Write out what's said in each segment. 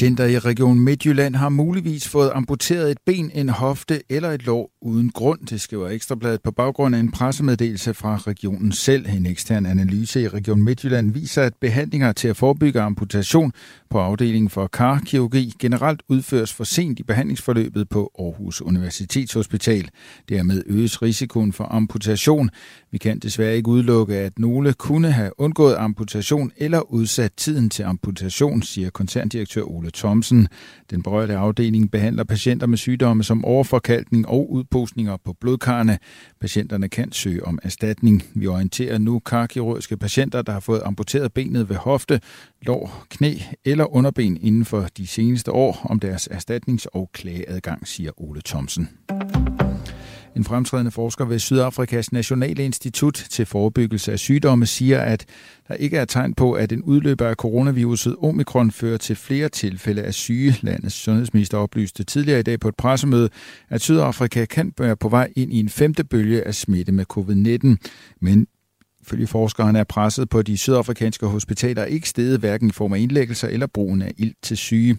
Patienter i Region Midtjylland har muligvis fået amputeret et ben, en hofte eller et lår uden grund, det skriver Ekstrabladet på baggrund af en pressemeddelelse fra regionen selv. En ekstern analyse i Region Midtjylland viser, at behandlinger til at forebygge amputation på afdelingen for karkirurgi generelt udføres for sent i behandlingsforløbet på Aarhus Universitetshospital. Dermed øges risikoen for amputation. Vi kan desværre ikke udelukke, at nogle kunne have undgået amputation eller udsat tiden til amputation, siger koncerndirektør Ole Thomsen. Den berørte afdeling behandler patienter med sygdomme som overforkalkning og udposninger på blodkarne. Patienterne kan søge om erstatning. Vi orienterer nu karkirurgiske patienter, der har fået amputeret benet ved hofte, lår, knæ eller underben inden for de seneste år om deres erstatnings- og klageadgang, siger Ole Thomsen. En fremtrædende forsker ved Sydafrikas Nationale Institut til forebyggelse af sygdomme siger, at der ikke er tegn på, at en udløber af coronaviruset omikron fører til flere tilfælde af syge. Landets sundhedsminister oplyste tidligere i dag på et pressemøde, at Sydafrika kan være på vej ind i en femte bølge af smitte med covid-19. Men Følge forskeren er presset på de sydafrikanske hospitaler ikke steget hverken i form af indlæggelser eller brugen af ild til syge.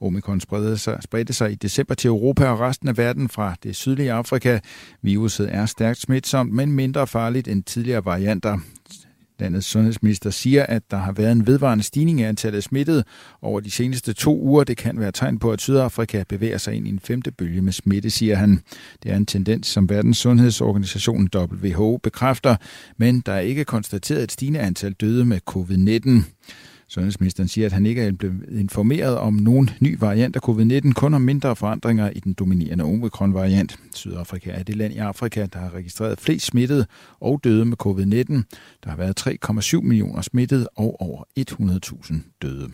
Omikron spredte sig, spredte sig i december til Europa og resten af verden fra det sydlige Afrika. Viruset er stærkt smitsomt, men mindre farligt end tidligere varianter. Landets sundhedsminister siger, at der har været en vedvarende stigning i antallet af smittede over de seneste to uger. Det kan være tegn på, at Sydafrika bevæger sig ind i en femte bølge med smitte, siger han. Det er en tendens, som Verdens Sundhedsorganisation WHO bekræfter, men der er ikke konstateret et stigende antal døde med covid-19. Sundhedsministeren siger, at han ikke er blevet informeret om nogen ny variant af covid-19, kun om mindre forandringer i den dominerende omikron-variant. Sydafrika er det land i Afrika, der har registreret flest smittede og døde med covid-19. Der har været 3,7 millioner smittede og over 100.000 døde.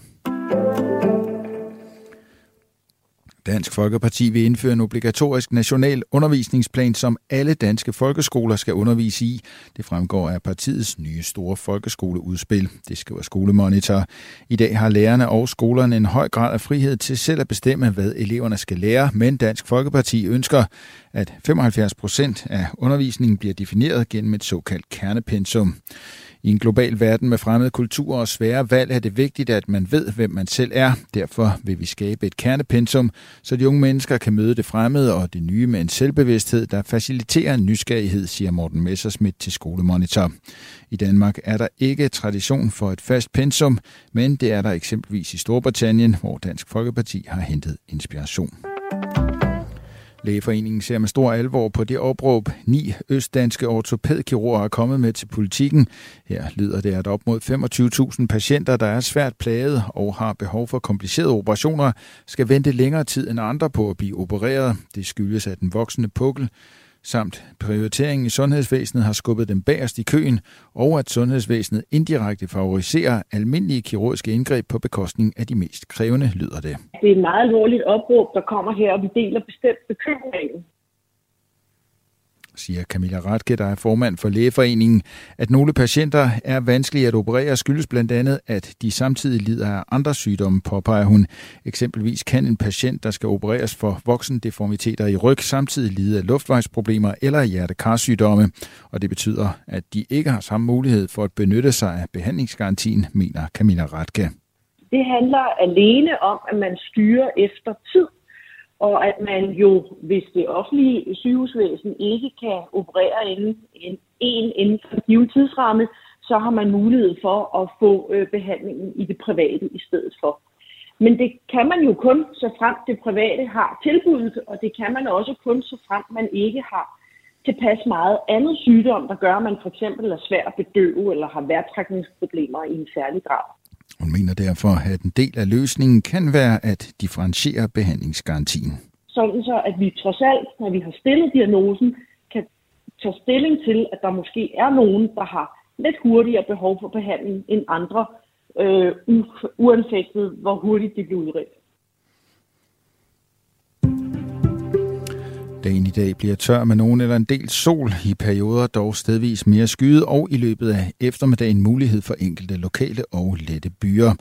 Dansk Folkeparti vil indføre en obligatorisk national undervisningsplan, som alle danske folkeskoler skal undervise i. Det fremgår af partiets nye store folkeskoleudspil. Det skriver Skolemonitor. I dag har lærerne og skolerne en høj grad af frihed til selv at bestemme, hvad eleverne skal lære, men Dansk Folkeparti ønsker, at 75 procent af undervisningen bliver defineret gennem et såkaldt kernepensum. I en global verden med fremmede kulturer og svære valg er det vigtigt, at man ved, hvem man selv er. Derfor vil vi skabe et kernepensum, så de unge mennesker kan møde det fremmede og det nye med en selvbevidsthed, der faciliterer en nysgerrighed, siger Morten Messersmith til Skolemonitor. I Danmark er der ikke tradition for et fast pensum, men det er der eksempelvis i Storbritannien, hvor Dansk Folkeparti har hentet inspiration. Lægeforeningen ser med stor alvor på det opråb, ni østdanske ortopædkirurger er kommet med til politikken. Her lyder det, at op mod 25.000 patienter, der er svært plaget og har behov for komplicerede operationer, skal vente længere tid end andre på at blive opereret. Det skyldes, at den voksende pukkel samt prioriteringen i sundhedsvæsenet har skubbet dem bagerst i køen, og at sundhedsvæsenet indirekte favoriserer almindelige kirurgiske indgreb på bekostning af de mest krævende, lyder det. Det er et meget alvorligt opråb, der kommer her, og vi deler bestemt bekymringen siger Camilla Ratke, der er formand for Lægeforeningen. At nogle patienter er vanskelige at operere skyldes blandt andet, at de samtidig lider af andre sygdomme, påpeger hun. Eksempelvis kan en patient, der skal opereres for voksendeformiteter i ryg, samtidig lide af luftvejsproblemer eller hjertekarsygdomme. Og det betyder, at de ikke har samme mulighed for at benytte sig af behandlingsgarantien, mener Camilla Ratke. Det handler alene om, at man styrer efter tid og at man jo, hvis det offentlige sygehusvæsen ikke kan operere inden en, en inden for en given tidsramme, så har man mulighed for at få øh, behandlingen i det private i stedet for. Men det kan man jo kun, så frem det private har tilbuddet, og det kan man også kun, så frem man ikke har tilpas meget andet sygdom, der gør, at man for eksempel er svær at bedøve eller har værtrækningsproblemer i en særlig grad. Hun mener derfor, at en del af løsningen kan være at differentiere behandlingsgarantien. Sådan så, at vi trods alt, når vi har stillet diagnosen, kan tage stilling til, at der måske er nogen, der har lidt hurtigere behov for behandling end andre, øh, uanfægtet hvor hurtigt de bliver udredt. Dagen i dag bliver tør med nogen eller en del sol, i perioder dog stedvis mere skyet, og i løbet af eftermiddagen mulighed for enkelte lokale og lette byer.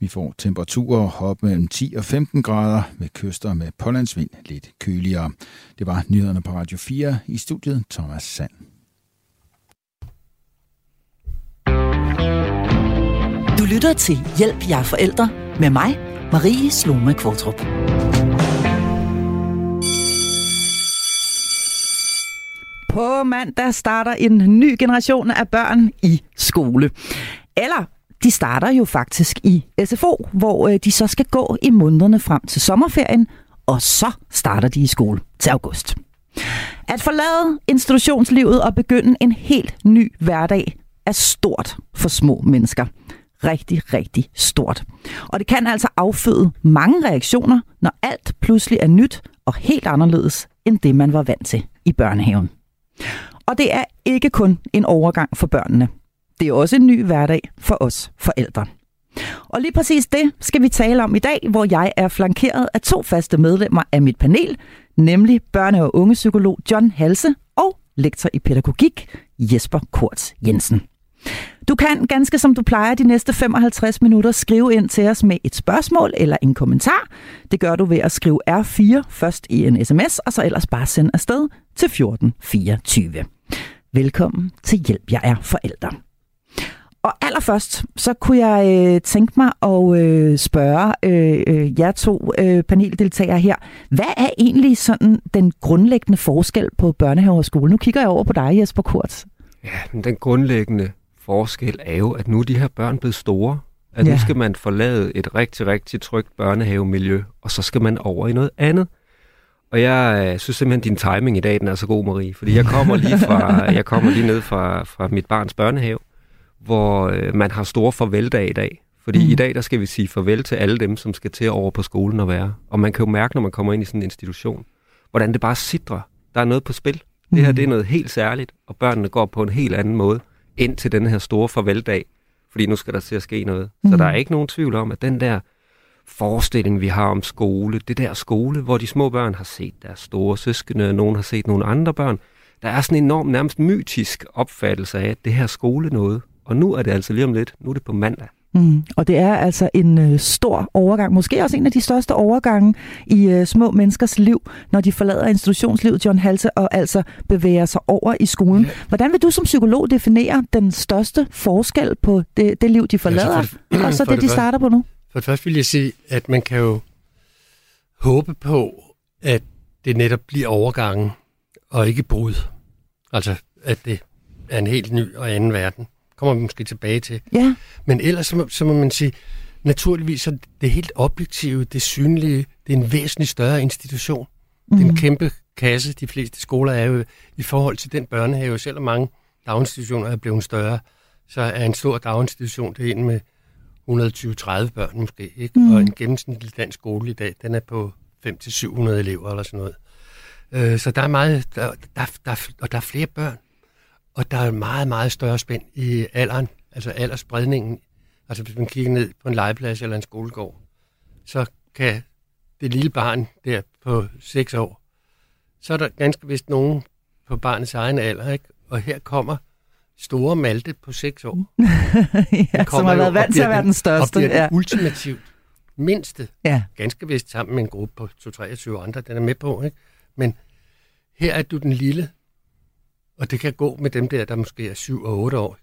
Vi får temperaturer op mellem 10 og 15 grader ved kyster med pålandsvind lidt køligere. Det var nyhederne på Radio 4 i studiet Thomas Sand. Du lytter til Hjælp jer forældre med mig, Marie Sloma Kvartrup. På mandag starter en ny generation af børn i skole. Eller de starter jo faktisk i SFO, hvor øh, de så skal gå i månederne frem til sommerferien, og så starter de i skole til august. At forlade institutionslivet og begynde en helt ny hverdag er stort for små mennesker. Rigtig, rigtig stort. Og det kan altså afføde mange reaktioner, når alt pludselig er nyt og helt anderledes end det, man var vant til i børnehaven. Og det er ikke kun en overgang for børnene. Det er også en ny hverdag for os forældre. Og lige præcis det skal vi tale om i dag, hvor jeg er flankeret af to faste medlemmer af mit panel, nemlig børne- og ungepsykolog John Halse og lektor i pædagogik Jesper Kort Jensen. Du kan, ganske som du plejer, de næste 55 minutter skrive ind til os med et spørgsmål eller en kommentar. Det gør du ved at skrive R4 først i en sms, og så ellers bare sende afsted til 1424. Velkommen til Hjælp, jeg er forældre. Og allerførst, så kunne jeg øh, tænke mig at øh, spørge øh, øh, jer to øh, paneldeltagere her. Hvad er egentlig sådan den grundlæggende forskel på børnehave og skole? Nu kigger jeg over på dig, Jesper Kurt. Ja, den grundlæggende forskel er jo, at nu er de her børn blevet store. At ja. nu skal man forlade et rigtig, rigtig trygt børnehavemiljø, og så skal man over i noget andet. Og jeg øh, synes simpelthen, din timing i dag den er så god, Marie. Fordi jeg kommer lige, fra, jeg kommer lige ned fra, fra mit barns børnehave, hvor øh, man har store farveldag i dag. Fordi mm. i dag, der skal vi sige farvel til alle dem, som skal til over på skolen og være. Og man kan jo mærke, når man kommer ind i sådan en institution, hvordan det bare sidder. Der er noget på spil. Mm. Det her, det er noget helt særligt, og børnene går på en helt anden måde ind til den her store farveldag. Fordi nu skal der til at ske noget. Mm. Så der er ikke nogen tvivl om, at den der forestilling, vi har om skole, det der skole, hvor de små børn har set deres store søskende, og nogen har set nogle andre børn, der er sådan en enorm, nærmest mytisk opfattelse af, at det her skole noget. Og nu er det altså lige om lidt, nu er det på mandag. Mm, og det er altså en øh, stor overgang, måske også en af de største overgange i øh, små menneskers liv, når de forlader institutionslivet, John Halse, og altså bevæger sig over i skolen. Hvordan vil du som psykolog definere den største forskel på det, det liv, de forlader, ja, så det, og så det, det, de starter på nu? For det første vil jeg sige, at man kan jo håbe på, at det netop bliver overgangen, og ikke brud. Altså, at det er en helt ny og anden verden kommer vi måske tilbage til. Ja. Men ellers så må, så må man sige, naturligvis så det helt objektive, det synlige, det er en væsentlig større institution. Mm. Det er en kæmpe kasse, de fleste skoler er jo i forhold til den børnehave, selvom mange daginstitutioner er blevet større, så er en stor daginstitution, det er en med 120-30 børn måske, ikke? Mm. og en gennemsnitlig dansk skole i dag, den er på 500-700 elever eller sådan noget. Øh, så der er meget, der, der, der, og der er flere børn. Og der er meget, meget større spænd i alderen, altså aldersspredningen. Altså hvis man kigger ned på en legeplads eller en skolegård, så kan det lille barn der på 6 år, så er der ganske vist nogen på barnets egen alder, ikke? Og her kommer store Malte på 6 år. ja, som har været vant til at være den største. Og bliver ja. det ultimativt mindste. Ja. Ganske vist sammen med en gruppe på 2-23 andre, den er med på. Ikke? Men her er du den lille, og det kan gå med dem der, der måske er 7 og 8 år.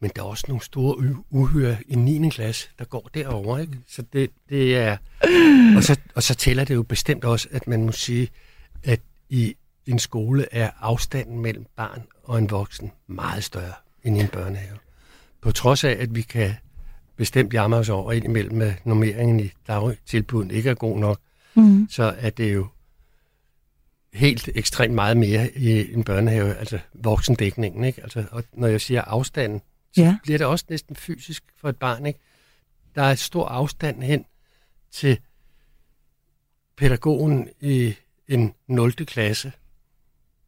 Men der er også nogle store uhyre i 9. klasse, der går derover, ikke? Så det, det er... Og så, og så tæller det jo bestemt også, at man må sige, at i en skole er afstanden mellem barn og en voksen meget større end i en børnehave. På trods af, at vi kan bestemt jammer os over indimellem, at normeringen i dagtilbuden ikke er god nok, mm. så er det jo helt ekstremt meget mere i en børnehave, altså voksendækningen. Ikke? Altså, og når jeg siger afstanden, så ja. bliver det også næsten fysisk for et barn. Ikke? Der er stor afstand hen til pædagogen i en 0. klasse.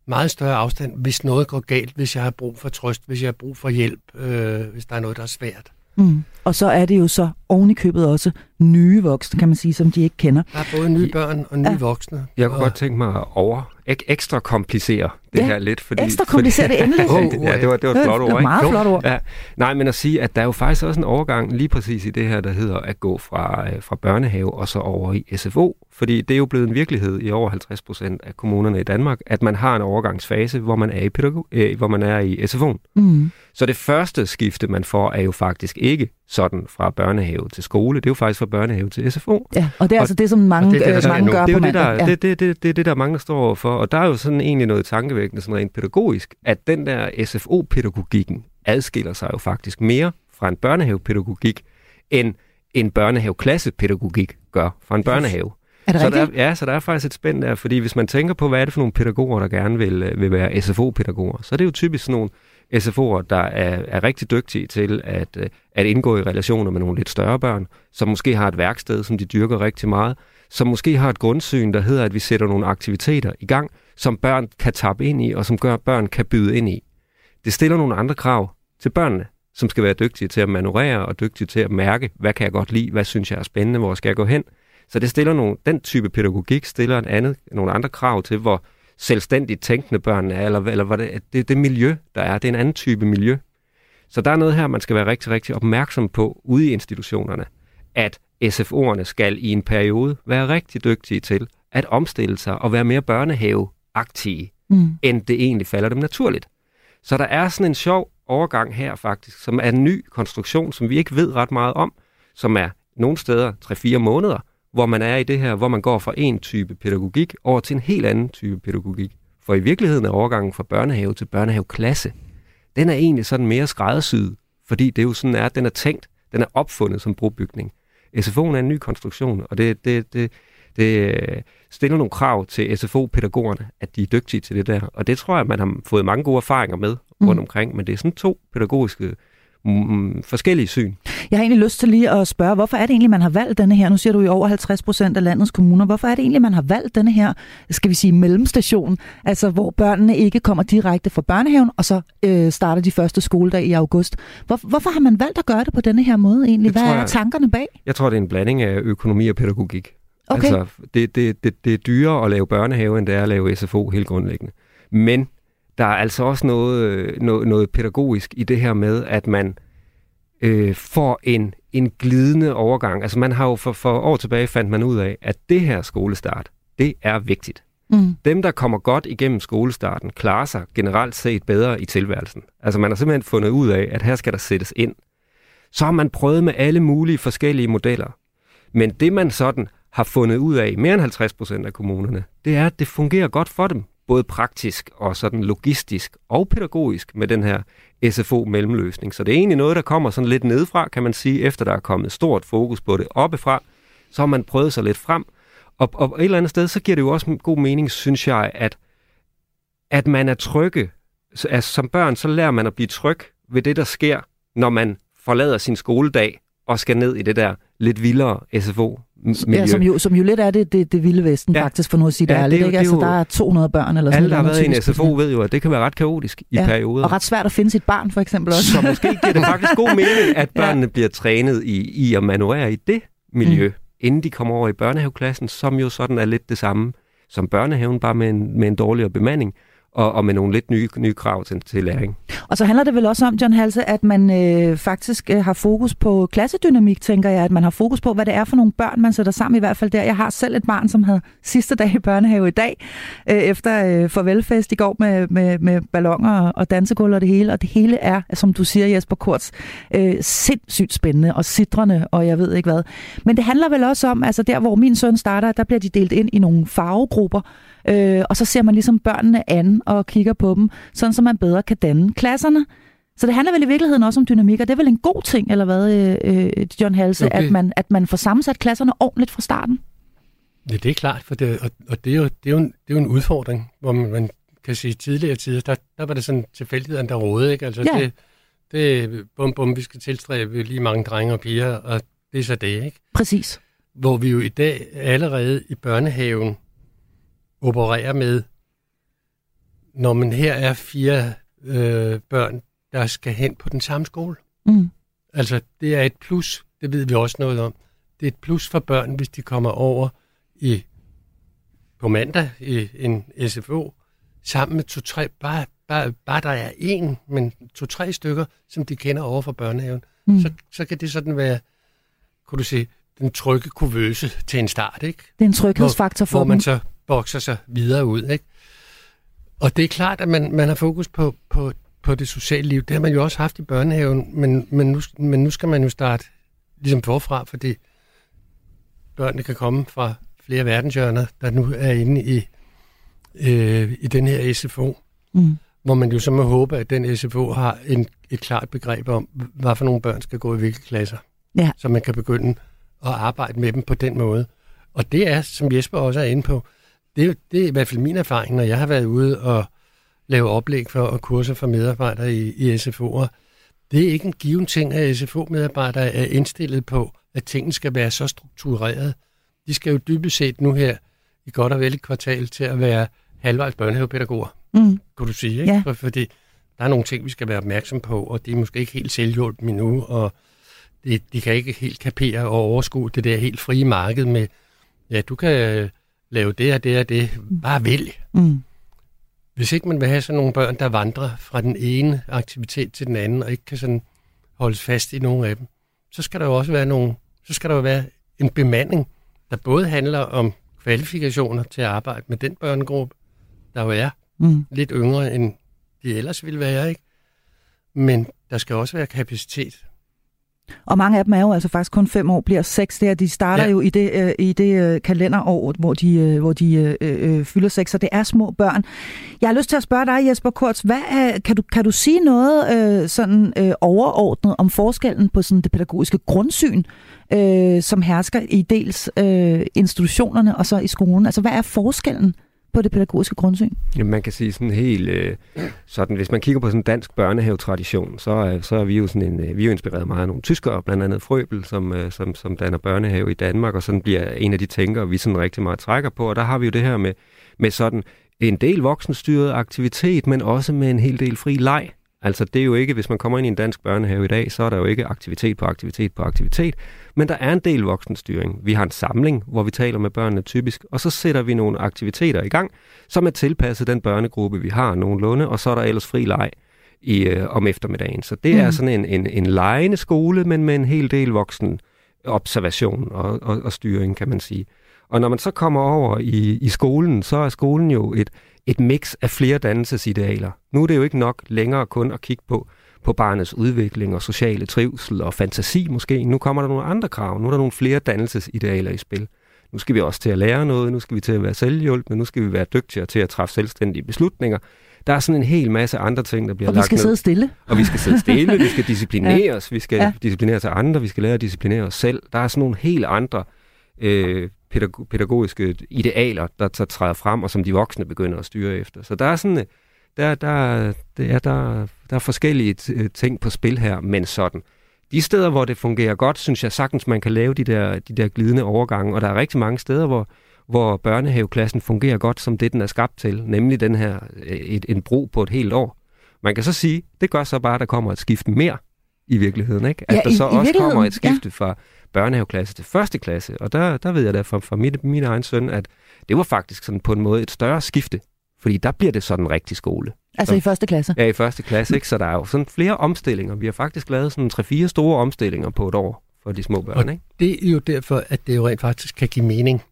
Meget større afstand, hvis noget går galt, hvis jeg har brug for trøst, hvis jeg har brug for hjælp, øh, hvis der er noget, der er svært. Mm. Og så er det jo så oven i købet også nye voksne, kan man sige, som de ikke kender. Der er både nye børn og nye ja. voksne. Jeg kunne og... godt tænke mig at over, ek, ekstra komplicere det ja, her lidt. Fordi, ekstra komplicere det endelig. oh, ja, det var, det var et flot ord, ikke? meget flot ord. Ja. Nej, men at sige, at der er jo faktisk også en overgang lige præcis i det her, der hedder at gå fra, øh, fra børnehave og så over i SFO. Fordi det er jo blevet en virkelighed i over 50 procent af kommunerne i Danmark, at man har en overgangsfase, hvor man er i, pædagog, øh, hvor man er i SFO'en. Mm. Så det første skifte, man får, er jo faktisk ikke sådan fra børnehave til skole. Det er jo faktisk fra børnehave til SFO. Ja, og det er og, altså det, som mange, det, det, der, mange gør det på det, der, ja. det, det, det, det, det, der mange står for. Og der er jo sådan egentlig noget tankevækkende, sådan rent pædagogisk, at den der SFO-pædagogikken adskiller sig jo faktisk mere fra en børnehavepædagogik, end en børnehaveklassepædagogik gør fra en børnehave. Er det så rigtigt? Der, ja, så der er faktisk et spænd der, fordi hvis man tænker på, hvad er det for nogle pædagoger, der gerne vil, øh, vil være SFO-pædagoger, så er det jo typisk sådan nogle SFO'er, der er, er rigtig dygtige til at, øh, at indgå i relationer med nogle lidt større børn, som måske har et værksted, som de dyrker rigtig meget, som måske har et grundsyn, der hedder, at vi sætter nogle aktiviteter i gang, som børn kan tappe ind i, og som gør, børn kan byde ind i. Det stiller nogle andre krav til børnene, som skal være dygtige til at manøvrere og dygtige til at mærke, hvad kan jeg godt lide, hvad synes jeg er spændende, hvor skal jeg gå hen. Så det stiller nogle, den type pædagogik stiller en andet, nogle andre krav til, hvor selvstændigt tænkende børn er, eller, eller hvad det, det, det miljø, der er, det er en anden type miljø. Så der er noget her, man skal være rigtig, rigtig opmærksom på ude i institutionerne, at SFO'erne skal i en periode være rigtig dygtige til at omstille sig og være mere børnehaveagtige, mm. end det egentlig falder dem naturligt. Så der er sådan en sjov overgang her faktisk, som er en ny konstruktion, som vi ikke ved ret meget om, som er nogle steder 3-4 måneder, hvor man er i det her, hvor man går fra en type pædagogik over til en helt anden type pædagogik. For i virkeligheden er overgangen fra børnehave til børnehaveklasse, den er egentlig sådan mere skræddersyet, fordi det er jo sådan, at den er tænkt, den er opfundet som brobygning. SFO'en er en ny konstruktion, og det, det, det, det øh, stiller nogle krav til SFO-pædagogerne, at de er dygtige til det der. Og det tror jeg, man har fået mange gode erfaringer med rundt mm. omkring, men det er sådan to pædagogiske mm, forskellige syn. Jeg har egentlig lyst til lige at spørge, hvorfor er det egentlig, man har valgt denne her? Nu siger du i over 50 procent af landets kommuner. Hvorfor er det egentlig, man har valgt denne her, skal vi sige, mellemstation? Altså, hvor børnene ikke kommer direkte fra børnehaven, og så øh, starter de første skoledag i august. Hvor, hvorfor har man valgt at gøre det på denne her måde egentlig? Hvad er tankerne bag? Jeg tror, det er en blanding af økonomi og pædagogik. Okay. Altså, det, det, det, det er dyrere at lave børnehave, end det er at lave SFO helt grundlæggende. Men der er altså også noget, noget, noget pædagogisk i det her med, at man øh, får en, en glidende overgang. Altså man har jo for, for år tilbage fandt man ud af, at det her skolestart, det er vigtigt. Mm. Dem, der kommer godt igennem skolestarten, klarer sig generelt set bedre i tilværelsen. Altså man har simpelthen fundet ud af, at her skal der sættes ind. Så har man prøvet med alle mulige forskellige modeller. Men det man sådan har fundet ud af, mere end 50 procent af kommunerne, det er, at det fungerer godt for dem både praktisk og sådan logistisk og pædagogisk med den her SFO-mellemløsning. Så det er egentlig noget, der kommer sådan lidt nedfra, kan man sige, efter der er kommet stort fokus på det oppefra. Så har man prøvet sig lidt frem. Og, og et eller andet sted, så giver det jo også god mening, synes jeg, at, at man er trygge. Altså, som børn, så lærer man at blive tryg ved det, der sker, når man forlader sin skoledag og skal ned i det der lidt vildere SFO miljø. Ja, som jo, som jo lidt er det, det, det vilde vesten, ja. faktisk, for nu at sige det ja, ærligt. Det, ikke? Altså, det, der er 200 børn eller sådan Alle, der har været i en SFO, ved jo, at det kan være ret kaotisk i ja. perioder. Og ret svært at finde sit barn, for eksempel også. Så måske giver det faktisk god mening, at børnene ja. bliver trænet i, i at manøvrere i det miljø, mm. inden de kommer over i børnehaveklassen, som jo sådan er lidt det samme som børnehaven, bare med en, med en dårligere bemanding og, og med nogle lidt nye, nye krav til, til læring. Og så handler det vel også om, John Halse, at man øh, faktisk øh, har fokus på klassedynamik, tænker jeg, at man har fokus på, hvad det er for nogle børn, man sætter sammen i hvert fald der. Jeg har selv et barn, som havde sidste dag i børnehave i dag, øh, efter øh, farvelfest i går med, med, med ballonger og, og dansegulv og det hele, og det hele er, som du siger Jesper Kurz, øh, sindssygt spændende og sidrende, og jeg ved ikke hvad. Men det handler vel også om, altså der hvor min søn starter, der bliver de delt ind i nogle farvegrupper, Øh, og så ser man ligesom børnene an og kigger på dem, sådan så man bedre kan danne klasserne. Så det handler vel i virkeligheden også om dynamik, og det er vel en god ting, eller hvad, øh, John Halse, okay. at, man, at man får sammensat klasserne ordentligt fra starten? Ja, det er klart, for det, og, og det, er jo, det, er jo en, det er jo en udfordring, hvor man, man kan sige, tidligere tider, der, der var det sådan tilfældigheden, der rådede, ikke? Altså, ja. det, det bum, bum, vi skal tilstræbe lige mange drenge og piger, og det er så det, ikke? Præcis. Hvor vi jo i dag allerede i børnehaven opererer med, når man her er fire øh, børn, der skal hen på den samme skole. Mm. Altså, det er et plus, det ved vi også noget om. Det er et plus for børn, hvis de kommer over i på mandag i en SFO, sammen med to-tre, bare, bare, bare der er en, men to-tre stykker, som de kender over fra børnehaven, mm. så, så kan det sådan være, kunne du sige, den trygge kuvøse til en start, ikke? Det er en tryghedsfaktor for hvor, hvor man så bokser sig videre ud. Ikke? Og det er klart, at man, man har fokus på, på på det sociale liv. Det har man jo også haft i børnehaven, men, men, nu, men nu skal man jo starte ligesom forfra, fordi børnene kan komme fra flere verdenshjørner, der nu er inde i, øh, i den her SFO. Mm. Hvor man jo så må håbe, at den SFO har en, et klart begreb om, hvad for nogle børn skal gå i hvilke klasser. Ja. Så man kan begynde at arbejde med dem på den måde. Og det er, som Jesper også er inde på, det, det er i hvert fald min erfaring, når jeg har været ude og lave oplæg for og kurser for medarbejdere i, i SFO'er. Det er ikke en given ting, at SFO-medarbejdere er indstillet på, at tingene skal være så struktureret. De skal jo dybest set nu her i godt og vel et kvartal til at være halvvejs børnehavepædagoger, mm. kunne du sige. Ikke? Ja. For, fordi der er nogle ting, vi skal være opmærksom på, og de er måske ikke helt selvhjulpet endnu, og de, de kan ikke helt kapere og overskue det der helt frie marked med, ja, du kan lave det og det og det, bare vælg. Mm. Hvis ikke man vil have sådan nogle børn, der vandrer fra den ene aktivitet til den anden, og ikke kan sådan holdes fast i nogen af dem, så skal der jo også være nogle, så skal der jo være en bemanding, der både handler om kvalifikationer til at arbejde med den børnegruppe, der jo er mm. lidt yngre, end de ellers ville være, ikke? Men der skal også være kapacitet og mange af dem er jo altså faktisk kun fem år, bliver seks der. De starter ja. jo i det, øh, i det øh, kalenderår, hvor de, øh, hvor de øh, øh, fylder seks, så det er små børn. Jeg har lyst til at spørge dig, Jesper Kurz, hvad er, kan, du, kan du sige noget øh, sådan øh, overordnet om forskellen på sådan det pædagogiske grundsyn, øh, som hersker i dels øh, institutionerne og så i skolen? Altså, hvad er forskellen? På det pædagogiske grundsyn? Jamen, man kan sige sådan helt øh, sådan, hvis man kigger på sådan en dansk børnehavetradition, så, øh, så er vi jo sådan en, øh, vi er jo inspireret meget af nogle tyskere, blandt andet Frøbel, som, øh, som, som danner børnehave i Danmark, og sådan bliver en af de tænkere, vi sådan rigtig meget trækker på, og der har vi jo det her med, med sådan en del voksenstyret aktivitet, men også med en hel del fri leg. Altså det er jo ikke, hvis man kommer ind i en dansk børnehave i dag, så er der jo ikke aktivitet på aktivitet på aktivitet, men der er en del voksenstyring. Vi har en samling, hvor vi taler med børnene typisk, og så sætter vi nogle aktiviteter i gang, som er tilpasset den børnegruppe, vi har nogenlunde, og så er der ellers fri leg i, øh, om eftermiddagen. Så det mm. er sådan en, en, en lejende skole, men med en hel del voksen observation og, og, og styring, kan man sige. Og når man så kommer over i, i skolen, så er skolen jo et, et mix af flere dannelsesidealer. Nu er det jo ikke nok længere kun at kigge på, på barnets udvikling og sociale trivsel og fantasi måske. Nu kommer der nogle andre krav. Nu er der nogle flere dannelsesidealer i spil. Nu skal vi også til at lære noget, nu skal vi til at være selvhjulpne, nu skal vi være dygtigere til at træffe selvstændige beslutninger. Der er sådan en hel masse andre ting, der bliver lagt ned. Og vi skal ned. sidde stille. Og vi skal sidde stille, vi skal disciplineres, ja. vi skal ja. disciplinere til andre, vi skal lære at disciplinere os selv. Der er sådan nogle helt andre øh, pædagogiske idealer, der, der træder frem, og som de voksne begynder at styre efter. Så der er sådan, der, der, det er, der, der er forskellige ting på spil her, men sådan. De steder, hvor det fungerer godt, synes jeg sagtens, man kan lave de der, de der glidende overgange, og der er rigtig mange steder, hvor, hvor børnehaveklassen fungerer godt, som det den er skabt til, nemlig den her, et, en bro på et helt år. Man kan så sige, det gør så bare, at der kommer et skift mere i virkeligheden, ikke? At ja, der i, så i også kommer et skifte ja. fra børnehaveklasse til første klasse. Og der, der ved jeg da fra, fra mit, min egen søn, at det var faktisk sådan på en måde et større skifte. Fordi der bliver det sådan en rigtig skole. Altså så, i første klasse? Ja, i første klasse. Ikke? Så der er jo sådan flere omstillinger. Vi har faktisk lavet sådan tre-fire store omstillinger på et år for de små børn. Og ikke? det er jo derfor, at det jo rent faktisk kan give mening,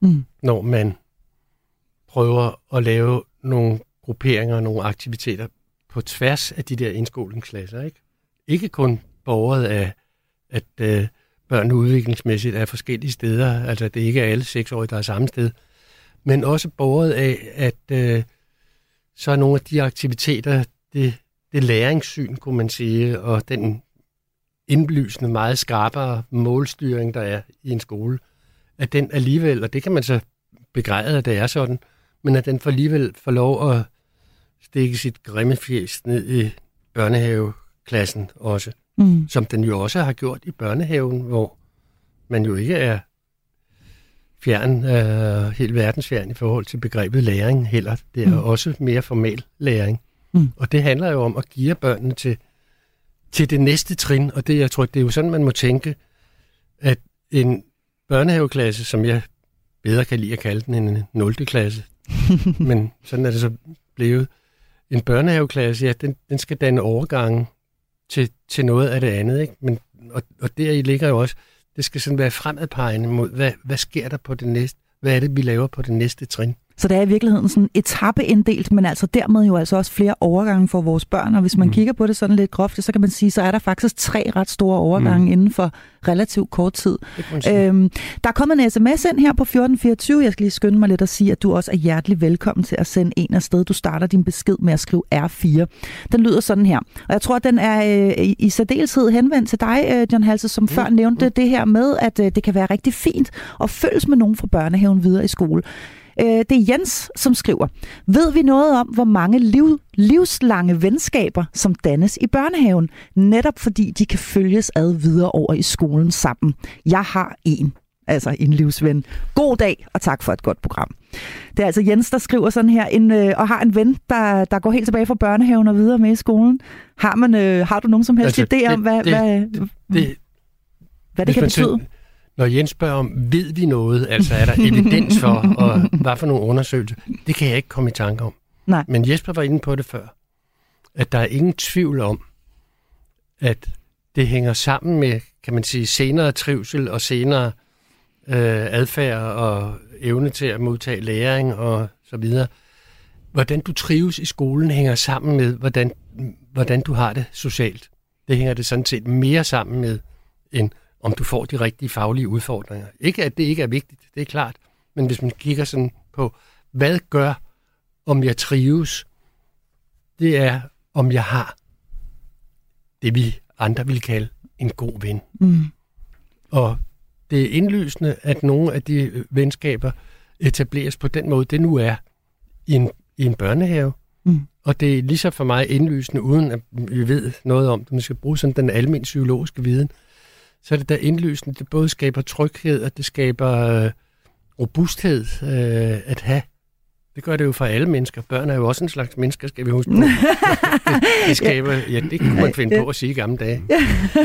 mm. når man prøver at lave nogle grupperinger, nogle aktiviteter på tværs af de der indskolingsklasser. Ikke, ikke kun borget af, at øh, børn udviklingsmæssigt er forskellige steder, altså det ikke er alle seksårige, der er samme sted, men også båret af, at øh, så er nogle af de aktiviteter, det, det læringssyn, kunne man sige, og den indlysende, meget skarpere målstyring, der er i en skole, at den alligevel, og det kan man så begræde, at det er sådan, men at den for alligevel får lov at stikke sit grimme fjes ned i børnehaveklassen også mm. som den jo også har gjort i børnehaven, hvor man jo ikke er fjern, øh, helt verdensfjern i forhold til begrebet læring heller. Det er mm. også mere formel læring. Mm. Og det handler jo om at give børnene til, til det næste trin, og det, jeg tror, det er jo sådan, man må tænke, at en børnehaveklasse, som jeg bedre kan lide at kalde den en 0. klasse, men sådan er det så blevet. En børnehaveklasse, ja, den, den skal danne overgangen til, til noget af det andet. Ikke? Men, og, og der i ligger jo også, det skal sådan være fremadpegende mod, hvad, hvad sker der på det næste, hvad er det, vi laver på det næste trin? Så det er i virkeligheden sådan etappeinddelt, men altså dermed jo altså også flere overgange for vores børn. Og hvis man mm. kigger på det sådan lidt groft, så kan man sige, så er der faktisk tre ret store overgange mm. inden for relativt kort tid. Øhm, der er kommet en sms ind her på 1424. Jeg skal lige skynde mig lidt at sige, at du også er hjertelig velkommen til at sende en afsted. Du starter din besked med at skrive R4. Den lyder sådan her. Og jeg tror, at den er øh, i, i særdeleshed henvendt til dig, øh, John Halse, som mm. før nævnte mm. det her med, at øh, det kan være rigtig fint at følges med nogen fra børnehaven videre i skole. Øh, det er Jens, som skriver, ved vi noget om, hvor mange liv, livslange venskaber, som dannes i børnehaven, netop fordi de kan følges ad videre over i skolen sammen? Jeg har en altså en livsven. God dag, og tak for et godt program. Det er altså Jens, der skriver sådan her, en, øh, og har en ven, der, der går helt tilbage fra børnehaven og videre med i skolen. Har, man, øh, har du nogen som helst altså, idé om, hvad det, hvad, det, det, hvad det kan betyde? Når Jens spørger om, ved vi noget, altså er der evidens for, og hvad for nogle undersøgelser, det kan jeg ikke komme i tanke om. Nej. Men Jesper var inde på det før, at der er ingen tvivl om, at det hænger sammen med, kan man sige, senere trivsel og senere øh, adfærd og evne til at modtage læring og så videre. Hvordan du trives i skolen hænger sammen med, hvordan, hvordan du har det socialt. Det hænger det sådan set mere sammen med, end om du får de rigtige faglige udfordringer. Ikke at det ikke er vigtigt, det er klart, men hvis man kigger sådan på, hvad gør, om jeg trives, det er, om jeg har det, vi andre vil kalde en god ven. Mm. Og det er indlysende, at nogle af de venskaber etableres på den måde, det nu er i en, i en børnehave. Mm. Og det er lige så for mig indlysende, uden at vi ved noget om det. Man skal bruge sådan den almindelige psykologiske viden så er det da indlysende, det både skaber tryghed, og det skaber øh, robusthed øh, at have. Det gør det jo for alle mennesker. Børn er jo også en slags mennesker, skal vi huske på. det, skaber, ja, det kunne man finde på at sige i gamle dage.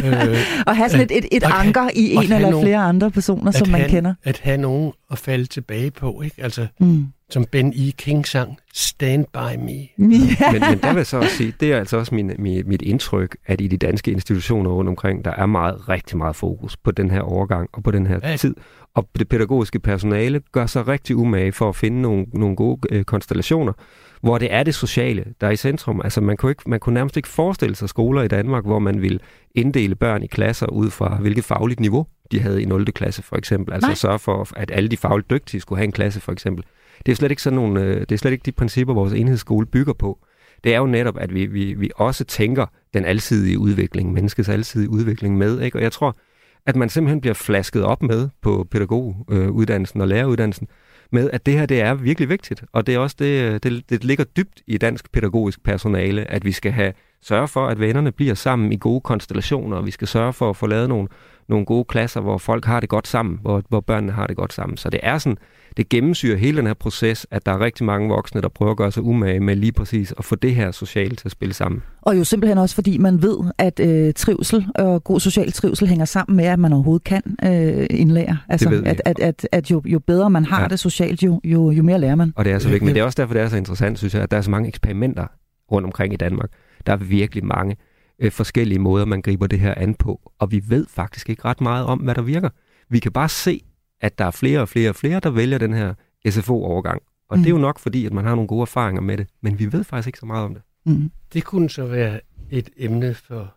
øh, og have sådan et, et, et anker have, i en eller flere andre personer, som man have, kender. At have nogen at falde tilbage på, ikke? Altså, mm som Ben E. King sang, Stand By Me. Yeah. men, men der vil jeg så også sige, det er altså også min, min, mit indtryk, at i de danske institutioner rundt omkring, der er meget, rigtig meget fokus på den her overgang og på den her ja. tid. Og det pædagogiske personale gør sig rigtig umage for at finde nogle, nogle gode øh, konstellationer, hvor det er det sociale, der er i centrum. Altså man kunne, ikke, man kunne nærmest ikke forestille sig skoler i Danmark, hvor man vil inddele børn i klasser ud fra hvilket fagligt niveau de havde i 0. klasse for eksempel. Altså Nej. sørge for, at alle de fagligt dygtige skulle have en klasse for eksempel. Det er slet ikke sådan nogle, øh, det er slet ikke de principper, vores enhedsskole bygger på. Det er jo netop, at vi, vi, vi også tænker den alsidige udvikling, menneskets alsidige udvikling med. Ikke? Og jeg tror, at man simpelthen bliver flasket op med på pædagoguddannelsen og læreruddannelsen, med at det her det er virkelig vigtigt. Og det er også det, det, det ligger dybt i dansk pædagogisk personale, at vi skal have sørge for, at vennerne bliver sammen i gode konstellationer, og vi skal sørge for at få lavet nogle, nogle gode klasser, hvor folk har det godt sammen, hvor, hvor børnene har det godt sammen. Så det er sådan, det gennemsyrer hele den her proces, at der er rigtig mange voksne, der prøver at gøre sig umage med lige præcis at få det her sociale til at spille sammen. Og jo simpelthen også fordi man ved, at øh, trivsel og god social trivsel hænger sammen med, at man overhovedet kan øh, indlære. Altså, at, at, at, at jo, jo bedre man har ja. det socialt, jo, jo, jo mere lærer man. Og det er så vigtigt. Men det er også derfor, det er så interessant, synes jeg, at der er så mange eksperimenter rundt omkring i Danmark. Der er virkelig mange øh, forskellige måder, man griber det her an på. Og vi ved faktisk ikke ret meget om, hvad der virker. Vi kan bare se, at der er flere og flere og flere, der vælger den her SFO-overgang. Og mm. det er jo nok fordi, at man har nogle gode erfaringer med det, men vi ved faktisk ikke så meget om det. Mm. Det kunne så være et emne for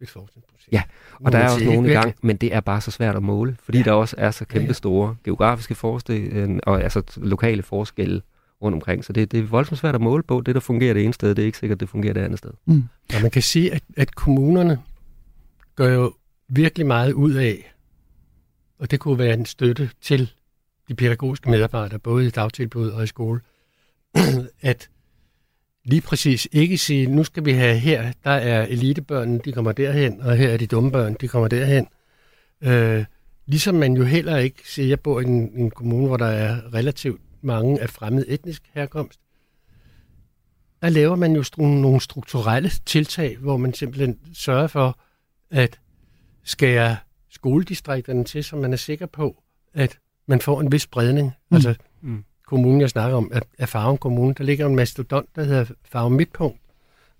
et forskningsprojekt. Ja, og der er også nogen i gang, men det er bare så svært at måle, fordi ja. der også er så kæmpe store geografiske forskelle og altså lokale forskelle rundt omkring. Så det, det er voldsomt svært at måle på. Det, der fungerer det ene sted, det er ikke sikkert, det fungerer det andet sted. Mm. Og man kan sige, at, at kommunerne gør jo virkelig meget ud af og det kunne være en støtte til de pædagogiske medarbejdere, både i dagtilbud og i skole, at lige præcis ikke sige, nu skal vi have her, der er elitebørnene, de kommer derhen, og her er de dumme børn, de kommer derhen. Øh, ligesom man jo heller ikke siger, jeg bor i en, en kommune, hvor der er relativt mange af fremmed etnisk herkomst. Der laver man jo nogle strukturelle tiltag, hvor man simpelthen sørger for at skære skoledistrikterne til, så man er sikker på, at man får en vis spredning. Mm. Altså, mm. kommunen, jeg snakker om, er Farum Kommune. Der ligger en mastodont, der hedder Farum Midtpunkt,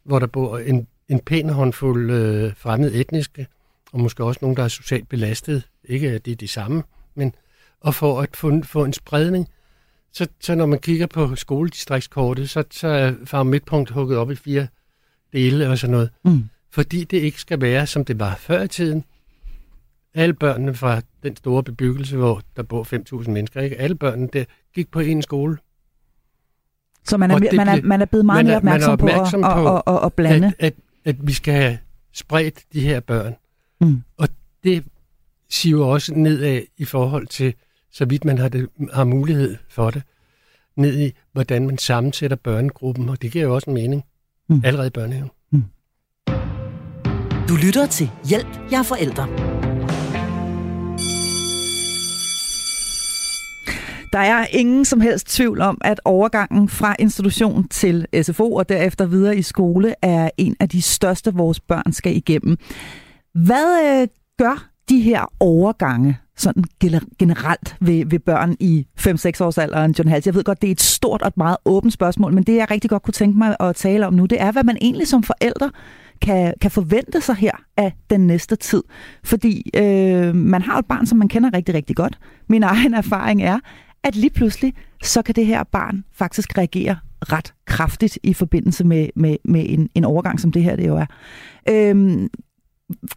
hvor der bor en, en pæn håndfuld øh, fremmede etniske, og måske også nogen, der er socialt belastet. Ikke at det er de samme, men og for at få, få en spredning, så, så når man kigger på skoledistriktskortet, så, så er far midtpunkt hugget op i fire dele og sådan noget. Mm. Fordi det ikke skal være, som det var før i tiden. Alle børnene fra den store bebyggelse, hvor der bor 5.000 mennesker, ikke? alle børnene der gik på en skole. Så man er, man, er, man er blevet meget mere opmærksom, man er opmærksom på, at, på at, at, at blande? At, at, at vi skal have spredt de her børn. Mm. Og det siver også nedad i forhold til, så vidt man har, det, har mulighed for det, ned i, hvordan man sammensætter børnegruppen, og det giver jo også en mening mm. allerede i børnehaven. Mm. Du lytter til Hjælp, jeg er forældre. Der er ingen som helst tvivl om, at overgangen fra institution til SFO og derefter videre i skole er en af de største, vores børn skal igennem. Hvad øh, gør de her overgange sådan generelt ved, ved børn i 5-6 års alderen, John Hals? Jeg ved godt, det er et stort og et meget åbent spørgsmål, men det jeg rigtig godt kunne tænke mig at tale om nu, det er, hvad man egentlig som forældre kan, kan forvente sig her af den næste tid. Fordi øh, man har et barn, som man kender rigtig, rigtig godt. Min egen erfaring er, at lige pludselig, så kan det her barn faktisk reagere ret kraftigt i forbindelse med, med, med en, en overgang, som det her det jo er. Øhm,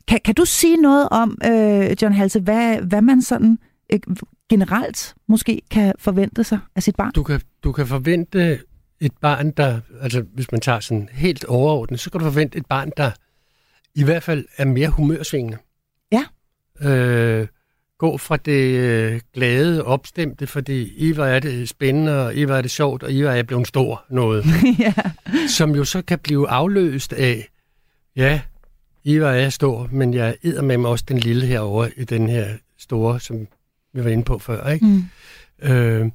kan, kan du sige noget om, øh, John Halse, hvad, hvad man sådan øh, generelt måske kan forvente sig af sit barn? Du kan, du kan forvente et barn, der, altså hvis man tager sådan helt overordnet, så kan du forvente et barn, der i hvert fald er mere humørsvingende. Ja. Øh, gå fra det øh, glade, opstemte, fordi Eva er det spændende, og Eva er det sjovt, og Eva er blevet stor noget. ja. Som jo så kan blive afløst af, ja, Eva er stor, men jeg æder med mig også den lille herovre i den her store, som vi var inde på før. Ikke? Mm. Øh,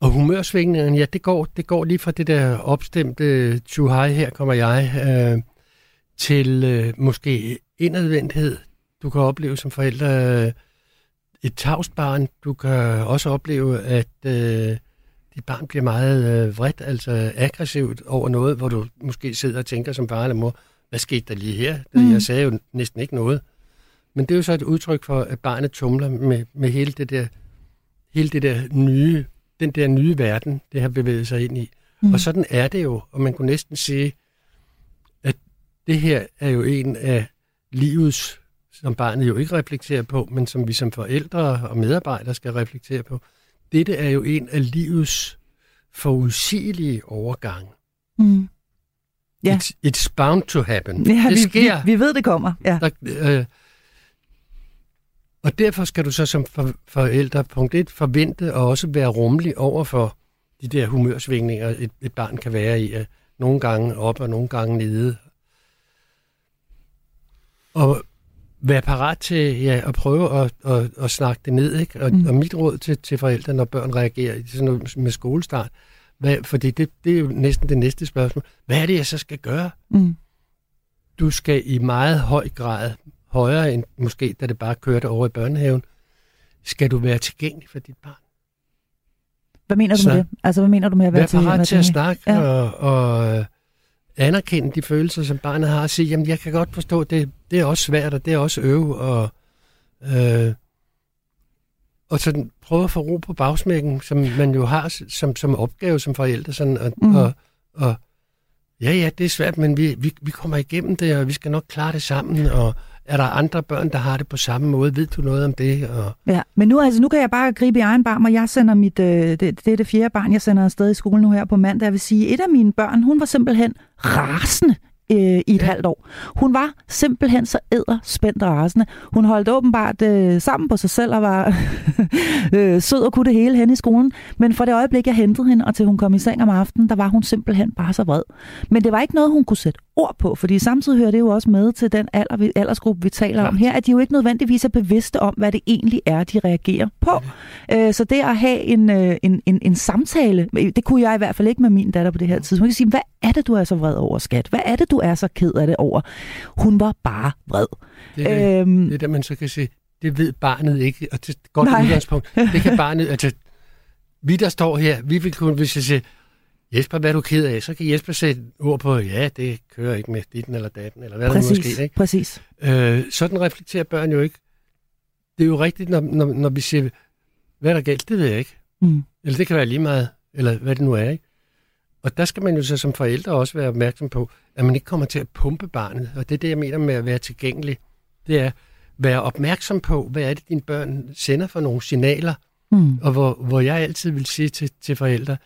og humørsvingningerne, ja, det går, det går lige fra det der opstemte too high, her kommer jeg, øh, til øh, måske indadvendthed. Du kan opleve som forældre øh, et tavst barn. Du kan også opleve, at øh, dit barn bliver meget øh, vredt, altså aggressivt over noget, hvor du måske sidder og tænker som far eller mor, hvad skete der lige her? Mm. Jeg sagde jo næsten ikke noget. Men det er jo så et udtryk for, at barnet tumler med, med hele det der, hele det der nye, den der nye verden, det har bevæget sig ind i. Mm. Og sådan er det jo, og man kunne næsten sige, at det her er jo en af livets, som barnet jo ikke reflekterer på, men som vi som forældre og medarbejdere skal reflektere på. Dette er jo en af livets forudsigelige overgange. Mm. Ja. It's, it's bound to happen. Ja, det vi, sker. Vi, vi ved, det kommer. Ja. Der, øh, og derfor skal du så som for, forældre, punkt 1, forvente og også være rummelig over for de der humørsvingninger, et, et barn kan være i. At nogle gange op og nogle gange nede. Og være parat til ja, at prøve at, at, at snakke det ned. Ikke? Og, mm. og mit råd til, til forældre, når børn reagerer sådan noget med skolestart, hvad, fordi det, det er jo næsten det næste spørgsmål. Hvad er det, jeg så skal gøre? Mm. Du skal i meget høj grad, højere end måske, da det bare kørte over i børnehaven, skal du være tilgængelig for dit barn. Hvad mener du med det? Altså, hvad mener du med at være tilgængelig? Vær parat til at snakke ja. og, og øh, anerkende de følelser, som barnet har, og sige, jamen, jeg kan godt forstå, det, det er også svært, og det er også øve, og øh, og sådan prøve at få ro på bagsmækken, som man jo har som, som opgave som forældre. Sådan, og, mm. og, og ja, ja, det er svært, men vi, vi, vi kommer igennem det, og vi skal nok klare det sammen, og er der andre børn, der har det på samme måde? Ved du noget om det? Og... Ja, men nu, altså, nu kan jeg bare gribe i egen barm, og jeg sender mit, øh, det, det er det fjerde barn, jeg sender afsted i skole nu her på mandag. Jeg vil sige, et af mine børn, hun var simpelthen rasende øh, i et ja. halvt år. Hun var simpelthen så æder spændt og rasende. Hun holdt åbenbart øh, sammen på sig selv og var øh, sød og kunne det hele hen i skolen. Men fra det øjeblik, jeg hentede hende, og til hun kom i seng om aftenen, der var hun simpelthen bare så vred. Men det var ikke noget, hun kunne sætte ord på, fordi samtidig hører det jo også med til den alder, aldersgruppe, vi taler Klart. om her, at de jo ikke nødvendigvis er bevidste om, hvad det egentlig er, de reagerer på. Ja. Øh, så det at have en, øh, en, en, en samtale, det kunne jeg i hvert fald ikke med min datter på det her tidspunkt. Jeg kan sige, hvad er det, du er så vred over, skat? Hvad er det, du er så ked af det over? Hun var bare vred. Det er, øhm, det, der, man så kan sige, det ved barnet ikke, og det er et godt nej. udgangspunkt. Det kan barnet, altså, vi der står her, vi vil kunne, hvis jeg siger, Jesper, hvad er du ked af? Så kan Jesper sætte ord på, ja, det kører ikke med ditten eller datten, eller hvad præcis, der nu måske. Ikke? Præcis. Øh, sådan reflekterer børn jo ikke. Det er jo rigtigt, når, når, når vi siger, hvad er der galt? Det ved jeg ikke. Mm. Eller det kan være lige meget, eller hvad det nu er, ikke? Og der skal man jo så som forældre også være opmærksom på, at man ikke kommer til at pumpe barnet. Og det er det, jeg mener med at være tilgængelig. Det er at være opmærksom på, hvad er det, dine børn sender for nogle signaler. Mm. Og hvor, hvor jeg altid vil sige til, til forældre,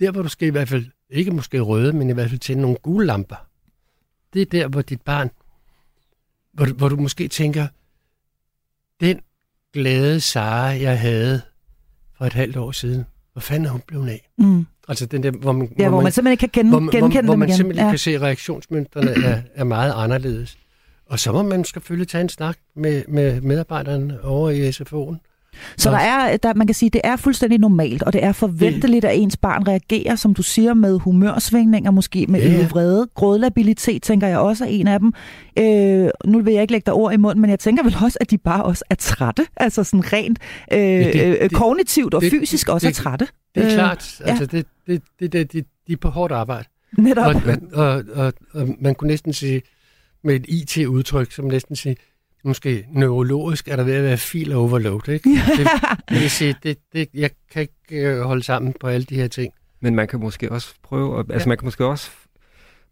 der hvor du skal i hvert fald, ikke måske røde, men i hvert fald tænde nogle gule lamper. Det er der, hvor dit barn, hvor, hvor du måske tænker, den glade Sara, jeg havde for et halvt år siden, hvor fanden er hun blevet af? Mm. Altså den der, hvor man, ja, hvor, hvor man, man simpelthen kan kende, hvor, genkende hvor, hvor man igen. simpelthen ja. kan se, at reaktionsmønstrene er, er meget anderledes. Og så må man selvfølgelig tage en snak med, med medarbejderne over i SFO'en. Så der er, der, man kan sige, det er fuldstændig normalt, og det er forventeligt, at ens barn reagerer, som du siger, med humørsvingninger, måske med ja. vrede. Grådlabilitet, tænker jeg også er en af dem. Øh, nu vil jeg ikke lægge dig ord i munden, men jeg tænker vel også, at de bare også er trætte. Altså sådan rent øh, ja, det, det, kognitivt og det, fysisk også det, er trætte. Det er øh, klart. Altså, ja. det, det, det, det, de, de er på hårdt arbejde. Netop. Og, og, og, og man kunne næsten sige, med et IT-udtryk, som næsten sige, måske neurologisk er der ved at være fil overload, ikke? det, det vil sige, det, det, jeg kan ikke øh, holde sammen på alle de her ting. Men man kan måske også prøve, at, altså ja. man kan måske også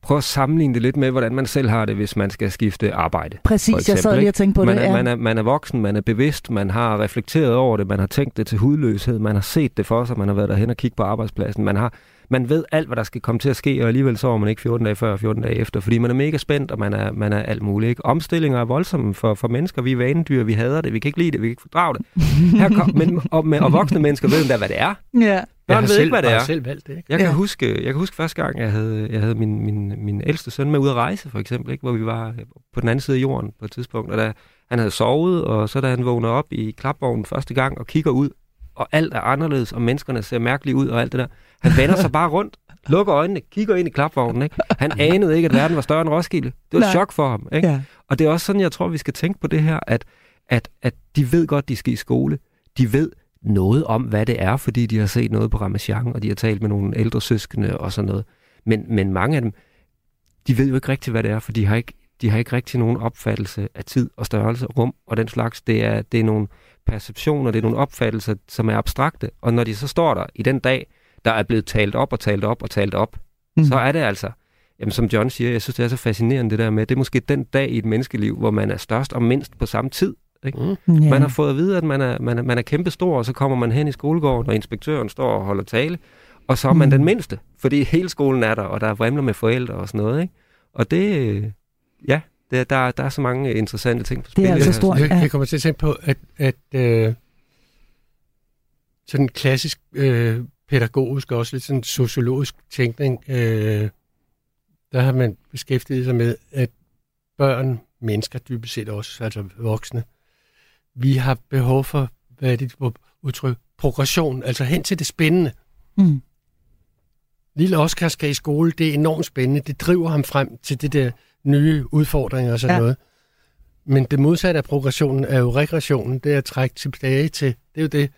prøve at sammenligne det lidt med, hvordan man selv har det, hvis man skal skifte arbejde. Præcis, eksempel, jeg sad lige og tænkte på man det. Er, ja. man, er, man er voksen, man er bevidst, man har reflekteret over det, man har tænkt det til hudløshed, man har set det for sig, man har været derhen og kigget på arbejdspladsen, man har man ved alt, hvad der skal komme til at ske, og alligevel så er man ikke 14 dage før og 14 dage efter, fordi man er mega spændt, og man er, man er alt muligt. Ikke? Omstillinger er voldsomme for, for mennesker. Vi er vanedyr, vi hader det, vi kan ikke lide det, vi kan ikke fordrage det. Her kom, men, og, med, og voksne mennesker ved endda, hvad det er. Ja. Børn ved selv, ikke, hvad det er. selv valgt det, ikke? Jeg kan, ja. huske, jeg kan huske første gang, jeg havde, jeg havde min, min, min ældste søn med ud at rejse, for eksempel, ikke? hvor vi var på den anden side af jorden på et tidspunkt, og da han havde sovet, og så da han vågner op i klapvognen første gang og kigger ud, og alt er anderledes, og menneskerne ser mærkeligt ud, og alt det der. Han vender sig bare rundt, lukker øjnene, kigger ind i klapvognen. Ikke? Han anede ikke, at verden var større end Roskilde. Det var et chok for ham. Ikke? Ja. Og det er også sådan, jeg tror, vi skal tænke på det her, at, at, at de ved godt, de skal i skole. De ved noget om, hvad det er, fordi de har set noget på Ramachan, og de har talt med nogle ældre søskende og sådan noget. Men, men mange af dem, de ved jo ikke rigtigt, hvad det er, for de har ikke, de har ikke rigtig nogen opfattelse af tid og størrelse, rum og den slags. Det er, det er nogle perceptioner, det er nogle opfattelser, som er abstrakte. Og når de så står der i den dag, der er blevet talt op og talt op og talt op, mm. så er det altså, jamen, som John siger, jeg synes, det er så fascinerende det der med, det er måske den dag i et menneskeliv, hvor man er størst og mindst på samme tid. Ikke? Mm. Yeah. Man har fået at vide, at man er, man, er, man er kæmpestor, og så kommer man hen i skolegården, og inspektøren står og holder tale, og så er man mm. den mindste, fordi hele skolen er der, og der er vrimler med forældre og sådan noget. Ikke? Og det, ja, det, der, der er så mange interessante ting på spil. Det er altså stort. Jeg, jeg kommer til at tænke på, at, at øh, sådan en klassisk øh, pædagogisk og også lidt sådan sociologisk tænkning, øh, der har man beskæftiget sig med, at børn, mennesker dybest set også, altså voksne, vi har behov for, hvad er det udtryk, progression, altså hen til det spændende. Mm. Lille Oscar skal i skole, det er enormt spændende, det driver ham frem til det der nye udfordringer og sådan ja. noget. Men det modsatte af progressionen er jo regressionen, det er at trække tilbage til, det er jo det,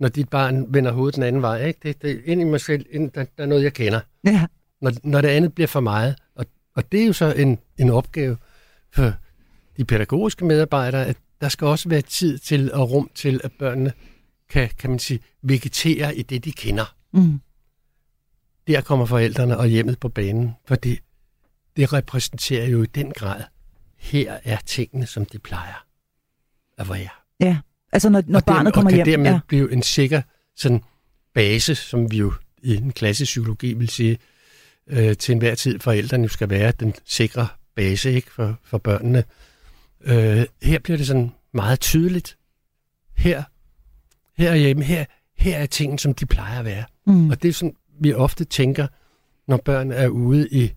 når dit barn vender hovedet den anden vej. Ikke? Det, det ind i mig selv, ind, der, der er noget, jeg kender. Ja. Når, når det andet bliver for meget. Og, og det er jo så en, en opgave for de pædagogiske medarbejdere, at der skal også være tid til og rum til, at børnene kan, kan man sige, vegetere i det, de kender. Mm. Der kommer forældrene og hjemmet på banen, for det, det repræsenterer jo i den grad, her er tingene, som de plejer at være. Ja. Altså når, når barnet kommer hjem. Og kan dermed ja. blive en sikker sådan, base, som vi jo i en klassisk psykologi vil sige, øh, til enhver tid forældrene skal være den sikre base ikke, for, for børnene. Øh, her bliver det sådan meget tydeligt. Her, her hjemme, her, her er tingene, som de plejer at være. Mm. Og det er sådan, vi ofte tænker, når børn er ude i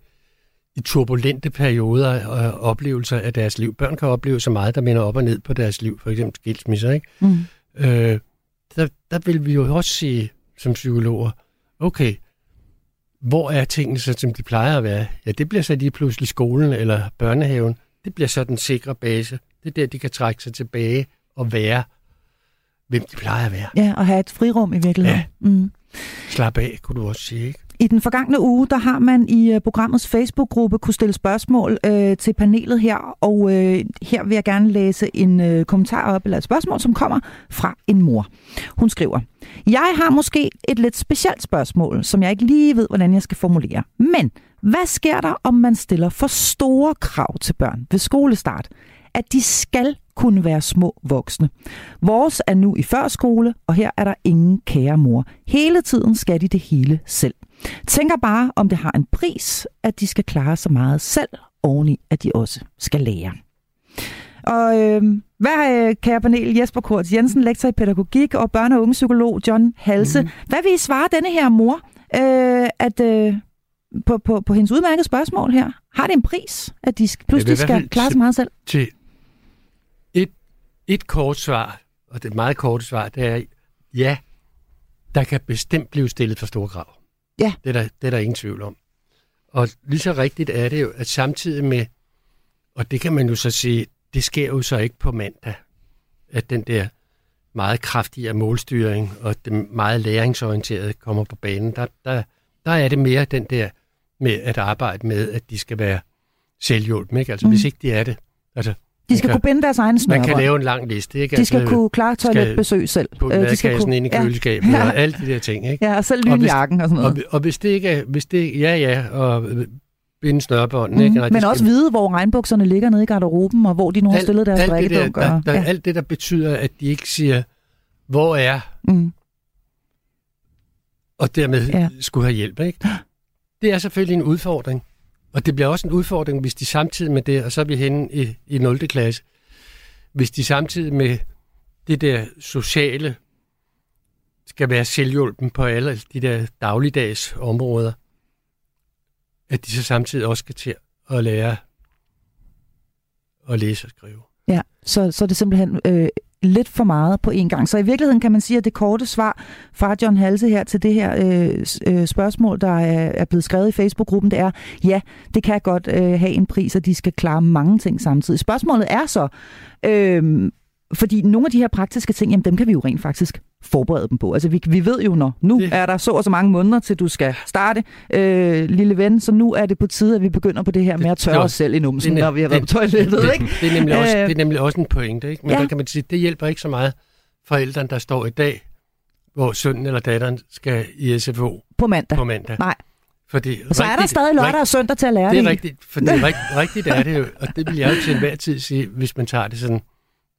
turbulente perioder og oplevelser af deres liv. Børn kan opleve så meget, der minder op og ned på deres liv, for eksempel skilsmisser. Ikke? Mm. Øh, der, der vil vi jo også sige som psykologer, okay, hvor er tingene så, som de plejer at være? Ja, det bliver så lige pludselig skolen eller børnehaven. Det bliver så den sikre base. Det er der, de kan trække sig tilbage og være, hvem de plejer at være. Ja, og have et frirum i virkeligheden. Ja. Mm. Slap af, kunne du også sige, ikke? I den forgangne uge, der har man i øh, programmets Facebook-gruppe kunne stille spørgsmål øh, til panelet her, og øh, her vil jeg gerne læse en øh, kommentar op, eller et spørgsmål, som kommer fra en mor. Hun skriver, Jeg har måske et lidt specielt spørgsmål, som jeg ikke lige ved, hvordan jeg skal formulere. Men hvad sker der, om man stiller for store krav til børn ved skolestart? At de skal kunne være små voksne. Vores er nu i førskole, og her er der ingen kære mor. Hele tiden skal de det hele selv. Tænker bare, om det har en pris, at de skal klare så meget selv, oveni at de også skal lære. Og øh, hvad, øh, kære panel, Jesper Kort Jensen, lektor i pædagogik og børne- og ungepsykolog John Halse. Mm. Hvad vil I svare denne her mor, øh, at øh, på, på, på hendes udmærkede spørgsmål her? Har det en pris, at de pludselig skal klare så meget selv? Til et kort svar, og det meget korte svar, det er ja, der kan bestemt blive stillet for store krav. Ja. Det er, der, det er der ingen tvivl om. Og lige så rigtigt er det jo, at samtidig med, og det kan man jo så sige, det sker jo så ikke på mandag, at den der meget kraftige målstyring og det meget læringsorienterede kommer på banen. Der, der, der er det mere den der med at arbejde med, at de skal være selvhjulpende. Ikke? Altså, mm. hvis ikke de er det. Altså, de skal kan, kunne binde deres egen snørbånd. Man kan lave en lang liste. Ikke? De skal altså, kunne klare toiletbesøg selv. Putte øh, de skal kunne, ind i køleskabet ja. og alle de der ting. Ikke? Ja, og selv lynjakken og, og sådan noget. Og, og hvis det ikke er... Hvis det, ja, ja, og binde snørbånden. Mm. Ikke? Men skal... også vide, hvor regnbukserne ligger nede i garderoben, og hvor de nu har stillet deres drikkedunk. Der, der, der, ja. Alt det, der betyder, at de ikke siger, hvor er, mm. og dermed ja. skulle have hjælp. Ikke? Det er selvfølgelig en udfordring. Og det bliver også en udfordring, hvis de samtidig med det, og så er vi henne i, i 0. klasse, hvis de samtidig med det der sociale skal være selvhjulpen på alle de der dagligdags områder, at de så samtidig også skal til at lære at læse og skrive. Ja, så, så er det simpelthen øh, lidt for meget på en gang. Så i virkeligheden kan man sige, at det korte svar fra John Halse her til det her øh, øh spørgsmål, der er, blevet skrevet i Facebook-gruppen, det er, ja, det kan godt øh, have en pris, og de skal klare mange ting samtidig. Spørgsmålet er så, øh, fordi nogle af de her praktiske ting, jamen dem kan vi jo rent faktisk forberede dem på. Altså vi, vi ved jo, når nu det. er der så og så mange måneder, til du skal starte, øh, lille ven, så nu er det på tide, at vi begynder på det her med at tørre os selv i numsen, når vi har været på toilettet. Det, ikke? Det, er nemlig også, øh, det er nemlig også en pointe, ikke? men ja. der kan man sige, det hjælper ikke så meget forældrene, der står i dag, hvor sønnen eller datteren skal i SFO på mandag. På mandag. Nej. Fordi og så rigtigt, er der stadig lørdag og søndag til at lære det. Det er rigtigt, for det er rigtigt, rigtigt er det jo, og det vil jeg jo til enhver tid sige, hvis man tager det sådan,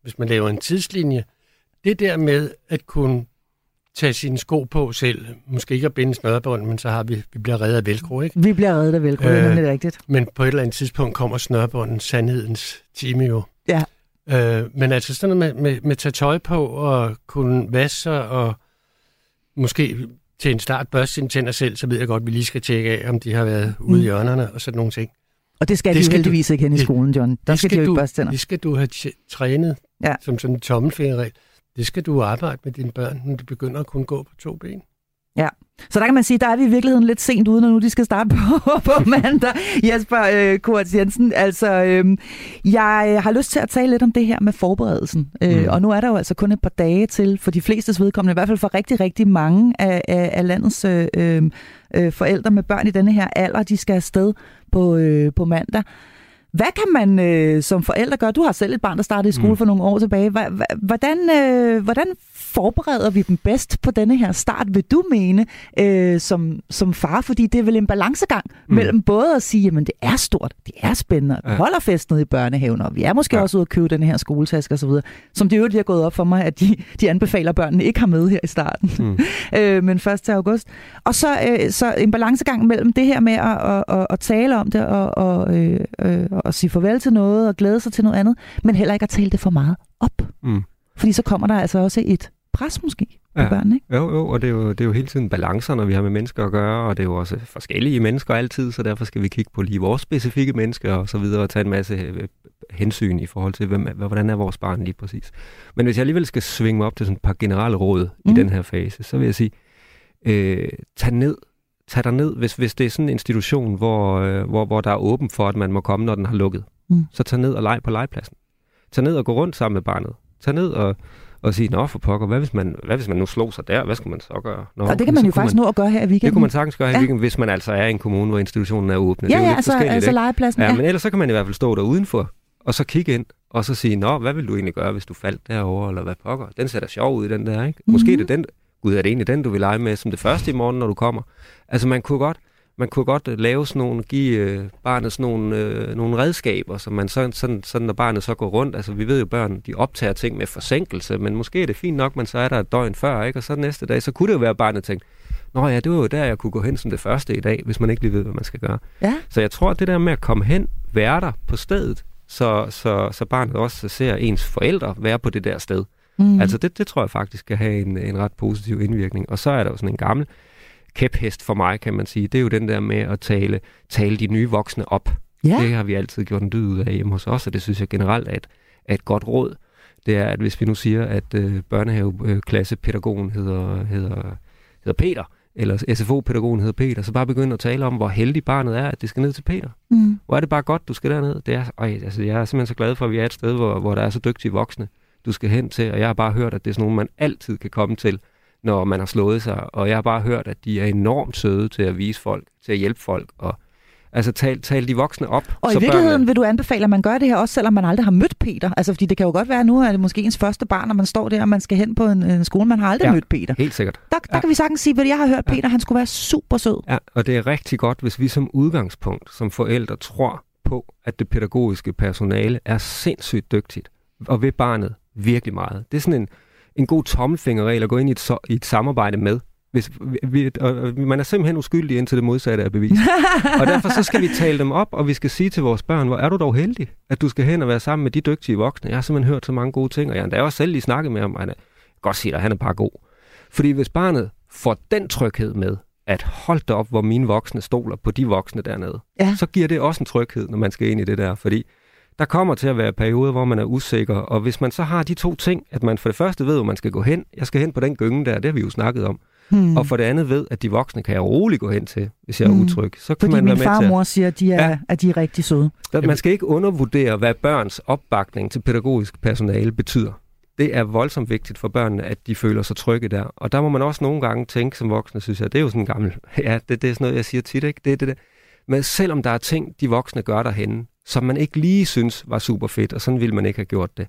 hvis man laver en tidslinje, det der med at kunne tage sine sko på selv, måske ikke at binde snørbånd, men så har vi, vi bliver reddet af velcro, ikke? Vi bliver reddet af velcro, øh, det er øh, rigtigt. Men på et eller andet tidspunkt kommer snørbånden sandhedens time jo. Ja. Øh, men altså sådan noget med, med, med at tage tøj på og kunne vaske sig og måske til en start børste sine tænder selv, så ved jeg godt, at vi lige skal tjekke af, om de har været ude mm. i hjørnerne og sådan nogle ting. Og det skal det de jo heldigvis du, ikke hen i skolen, John. Der skal, skal de jo ikke børste tænder. Det skal du have trænet ja. som sådan en tommelfingerregel. Det skal du arbejde med dine børn, når de begynder at kunne gå på to ben. Ja, så der kan man sige, der er vi i virkeligheden lidt sent ude, når nu de skal starte på, på mandag. Jesper øh, Kurt Jensen, altså øh, jeg har lyst til at tale lidt om det her med forberedelsen. Øh, mm. Og nu er der jo altså kun et par dage til, for de flestes vedkommende, i hvert fald for rigtig, rigtig mange af, af, af landets øh, øh, forældre med børn i denne her alder, de skal afsted på, øh, på mandag. Hvad kan man øh, som forældre gøre? Du har selv et barn, der startede i skole mm. for nogle år tilbage. Hvordan, øh, hvordan forbereder vi dem bedst på denne her start, vil du mene, øh, som, som far? Fordi det er vel en balancegang mm. mellem både at sige, at det er stort, det er spændende, ja. holder fest nede i børnehaven, og vi er måske ja. også ude at købe den her skoletaske osv., som det jo lige har gået op for mig, at de, de anbefaler børnene ikke har med her i starten, mm. øh, men først til august. Og så, øh, så en balancegang mellem det her med at, at, at, at tale om det, og, og, øh, øh, og sige farvel til noget, og glæde sig til noget andet, men heller ikke at tale det for meget op. Mm. Fordi så kommer der altså også et pres måske på ja. børnene, ikke? Jo, jo, og det er jo, det er jo hele tiden balancer, når vi har med mennesker at gøre, og det er jo også forskellige mennesker altid, så derfor skal vi kigge på lige vores specifikke mennesker og så videre, og tage en masse øh, hensyn i forhold til, hvem, hvordan er vores barn lige præcis. Men hvis jeg alligevel skal svinge mig op til sådan et par generelle råd mm. i den her fase, så vil jeg sige, øh, tag ned tag dig ned, hvis, hvis det er sådan en institution, hvor, øh, hvor, hvor der er åben for, at man må komme, når den har lukket. Mm. Så tag ned og leg på legepladsen. Tag ned og gå rundt sammen med barnet. Tag ned og, og sige, nå for pokker, hvad hvis, man, hvad hvis man nu slog sig der, hvad skal man så gøre? Nå, og det kan man jo faktisk man, nå at gøre her i weekenden. Det kunne man sagtens gøre her ja. i weekenden, hvis man altså er i en kommune, hvor institutionen er åbne. Ja, det er ja, altså, altså legepladsen. Ja, ja, men ellers så kan man i hvert fald stå der udenfor, og så kigge ind, og så sige, nå, hvad vil du egentlig gøre, hvis du faldt derover eller hvad pokker? Den ser da sjov ud, den der, ikke? Mm-hmm. Måske er det den, gud, er det egentlig den, du vil lege med som det første i morgen, når du kommer? Altså, man kunne godt, man kunne godt øh, lave sådan nogle, give øh, barnet sådan nogle, øh, nogle redskaber, så man sådan, sådan, sådan, når barnet så går rundt, altså vi ved jo, børn, de optager ting med forsinkelse, men måske er det fint nok, man så er der et døgn før, ikke? og så næste dag, så kunne det jo være, at barnet tænkte, Nå ja, det var jo der, jeg kunne gå hen som det første i dag, hvis man ikke lige ved, hvad man skal gøre. Ja. Så jeg tror, at det der med at komme hen, være der på stedet, så, så, så barnet også ser ens forældre være på det der sted. Mm. Altså det, det tror jeg faktisk kan have en, en ret positiv indvirkning. Og så er der jo sådan en gammel kæphest for mig, kan man sige. Det er jo den der med at tale, tale de nye voksne op. Ja. Det har vi altid gjort en dyd ud af hjemme hos os, og det synes jeg generelt er et, er et godt råd. Det er, at hvis vi nu siger, at øh, børnehaveklassepædagogen hedder, hedder, hedder Peter, eller SFO-pædagogen hedder Peter, så bare begynde at tale om, hvor heldig barnet er, at det skal ned til Peter. Mm. Hvor er det bare godt, du skal derned. Det er, øj, altså, jeg er simpelthen så glad for, at vi er et sted, hvor, hvor der er så dygtige voksne, du skal hen til, og jeg har bare hørt, at det er sådan nogen, man altid kan komme til, når man har slået sig, og jeg har bare hørt, at de er enormt søde til at vise folk, til at hjælpe folk, og Altså tal, tal de voksne op. Og i virkeligheden børnene... vil du anbefale, at man gør det her også, selvom man aldrig har mødt Peter. Altså fordi det kan jo godt være, at nu er det måske ens første barn, og man står der, og man skal hen på en, en skole, man har aldrig ja, mødt Peter. helt sikkert. Der, der ja. kan vi sagtens sige, at jeg har hørt Peter, ja. han skulle være super sød. Ja, og det er rigtig godt, hvis vi som udgangspunkt, som forældre, tror på, at det pædagogiske personale er sindssygt dygtigt, og ved barnet virkelig meget. Det er sådan en, en god tommelfingerregel at gå ind i et, så, i et samarbejde med. Hvis vi, og man er simpelthen uskyldig indtil det modsatte er bevis. og derfor så skal vi tale dem op, og vi skal sige til vores børn, hvor er du dog heldig, at du skal hen og være sammen med de dygtige voksne. Jeg har simpelthen hørt så mange gode ting, og jeg har også selv lige snakket med ham, og han er, godt sige dig, han er bare god. Fordi hvis barnet får den tryghed med, at hold op, hvor mine voksne stoler på de voksne dernede, ja. så giver det også en tryghed, når man skal ind i det der. Fordi der kommer til at være perioder, hvor man er usikker, og hvis man så har de to ting, at man for det første ved, hvor man skal gå hen, jeg skal hen på den gynge der, det har vi jo snakket om, Hmm. Og for det andet ved, at de voksne kan jeg roligt gå hen til, hvis jeg er hmm. utryg. Så kan Fordi man min være far og mor siger, at de er, ja. at de er rigtig søde. Man skal ikke undervurdere, hvad børns opbakning til pædagogisk personale betyder. Det er voldsomt vigtigt for børnene, at de føler sig trygge der. Og der må man også nogle gange tænke som voksne, synes jeg, det er jo sådan en gammel, ja, det, det er sådan noget, jeg siger tit, ikke? Det, det, det. Men selvom der er ting, de voksne gør derhenne, som man ikke lige synes var super fedt, og sådan ville man ikke have gjort det.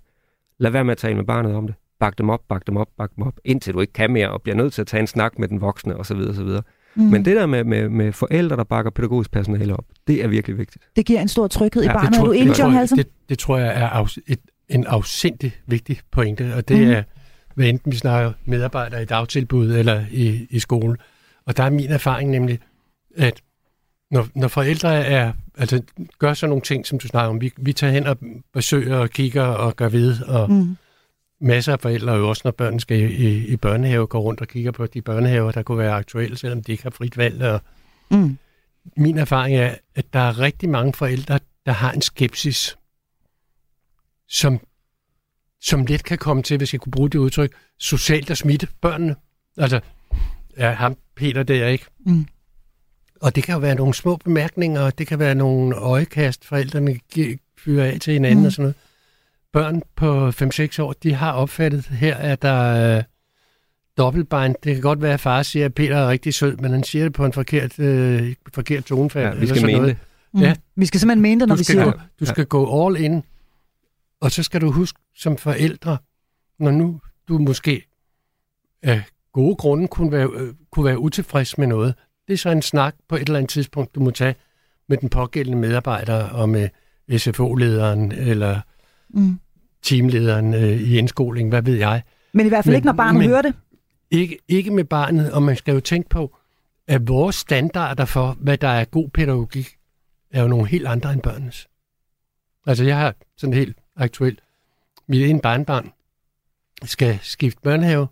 Lad være med at tale med barnet om det bak dem op, bak dem op, bak dem op, indtil du ikke kan mere, og bliver nødt til at tage en snak med den voksne osv. osv. Mm. Men det der med, med, med forældre, der bakker pædagogisk personale op, det er virkelig vigtigt. Det giver en stor tryghed ja, i barnet. Tror, er du enig, John Halsen? Det, det tror jeg er af, et, en afsindig vigtig pointe, og det mm. er, hvad enten vi snakker medarbejdere i dagtilbud eller i, i skole. Og der er min erfaring nemlig, at når, når forældre er, altså, gør sådan nogle ting, som du snakker om, vi, vi tager hen og besøger og kigger og gør ved, og mm masser af forældre, jo også når børn skal i, i, i børnehave, går rundt og kigger på de børnehaver, der kunne være aktuelle, selvom de ikke har frit valg. Og mm. Min erfaring er, at der er rigtig mange forældre, der har en skepsis, som, som let kan komme til, hvis jeg kunne bruge det udtryk, socialt at smitte børnene. Altså, ja, ham Peter der, ikke? Mm. Og det kan jo være nogle små bemærkninger, og det kan være nogle øjekast, forældrene fyrer af til hinanden mm. og sådan noget børn på 5-6 år, de har opfattet her, at der er øh, dobbeltbein. Det kan godt være, at far siger, at Peter er rigtig sød, men han siger det på en forkert, øh, forkert tonefald. Ja, vi skal mene noget. det. Mm. Ja. Vi skal simpelthen mene det, når du vi siger det. Du skal ja. gå all in, og så skal du huske som forældre, når nu du måske af gode grunde kunne være, øh, kunne være utilfreds med noget. Det er så en snak på et eller andet tidspunkt, du må tage med den pågældende medarbejder og med SFO-lederen eller mm teamlederen øh, i indskoling, hvad ved jeg. Men i hvert fald men, ikke, når barnet men, hører det? Ikke, ikke med barnet, og man skal jo tænke på, at vores standarder for, hvad der er god pædagogik, er jo nogle helt andre end børnenes. Altså jeg har sådan helt aktuelt, mit ene barnbarn skal skifte børnehave,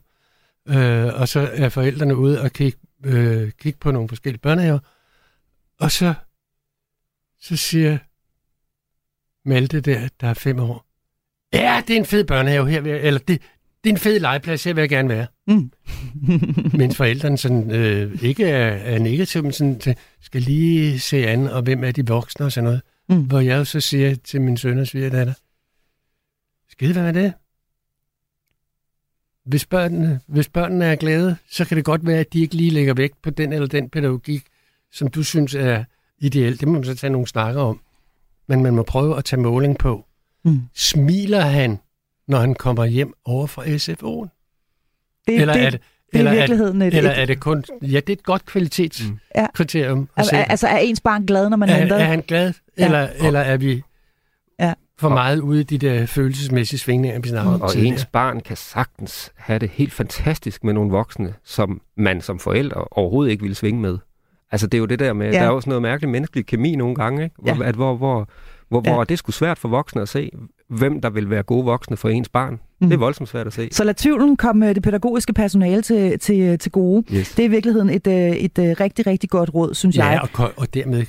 øh, og så er forældrene ude og kigge, øh, kigge på nogle forskellige børnehaver, og så, så siger Malte der, der er fem år, Ja, det er en fed børnehave her, eller det, det er en fed legeplads, her vil jeg gerne være. Mm. Mens forældrene sådan, øh, ikke er, er negative, men sådan, skal lige se an, og hvem er de voksne og sådan noget. Mm. Hvor jeg jo så siger til min søn og svigerdatter, skide hvad med det? Hvis børnene, hvis børnene er glade, så kan det godt være, at de ikke lige lægger vægt på den eller den pædagogik, som du synes er ideel. Det må man så tage nogle snakker om. Men man må prøve at tage måling på. Mm. Smiler han, når han kommer hjem over fra SFO'en? Det, eller det, er det, det eller er virkeligheden er, et, Eller er det kun... Ja, det er et godt kvalitetskriterium. Mm. Altså, altså er ens barn glad, når man er, henter? Er han glad, ja. eller, eller er vi ja. for meget ude i de der følelsesmæssige svingninger, vi snakker om Og ens barn kan sagtens have det helt fantastisk med nogle voksne, som man som forældre overhovedet ikke vil svinge med. Altså det er jo det der med, ja. der er jo sådan noget mærkeligt menneskelig kemi nogle gange, ikke? Hvor, ja. at hvor, hvor, hvor, ja. hvor det er sgu svært for voksne at se, hvem der vil være gode voksne for ens barn. Mm. Det er voldsomt svært at se. Så lad tvivlen komme øh, det pædagogiske personale til, til, til gode. Yes. Det er i virkeligheden et, øh, et, et øh, rigtig, rigtig godt råd, synes ja, jeg. Og, og dermed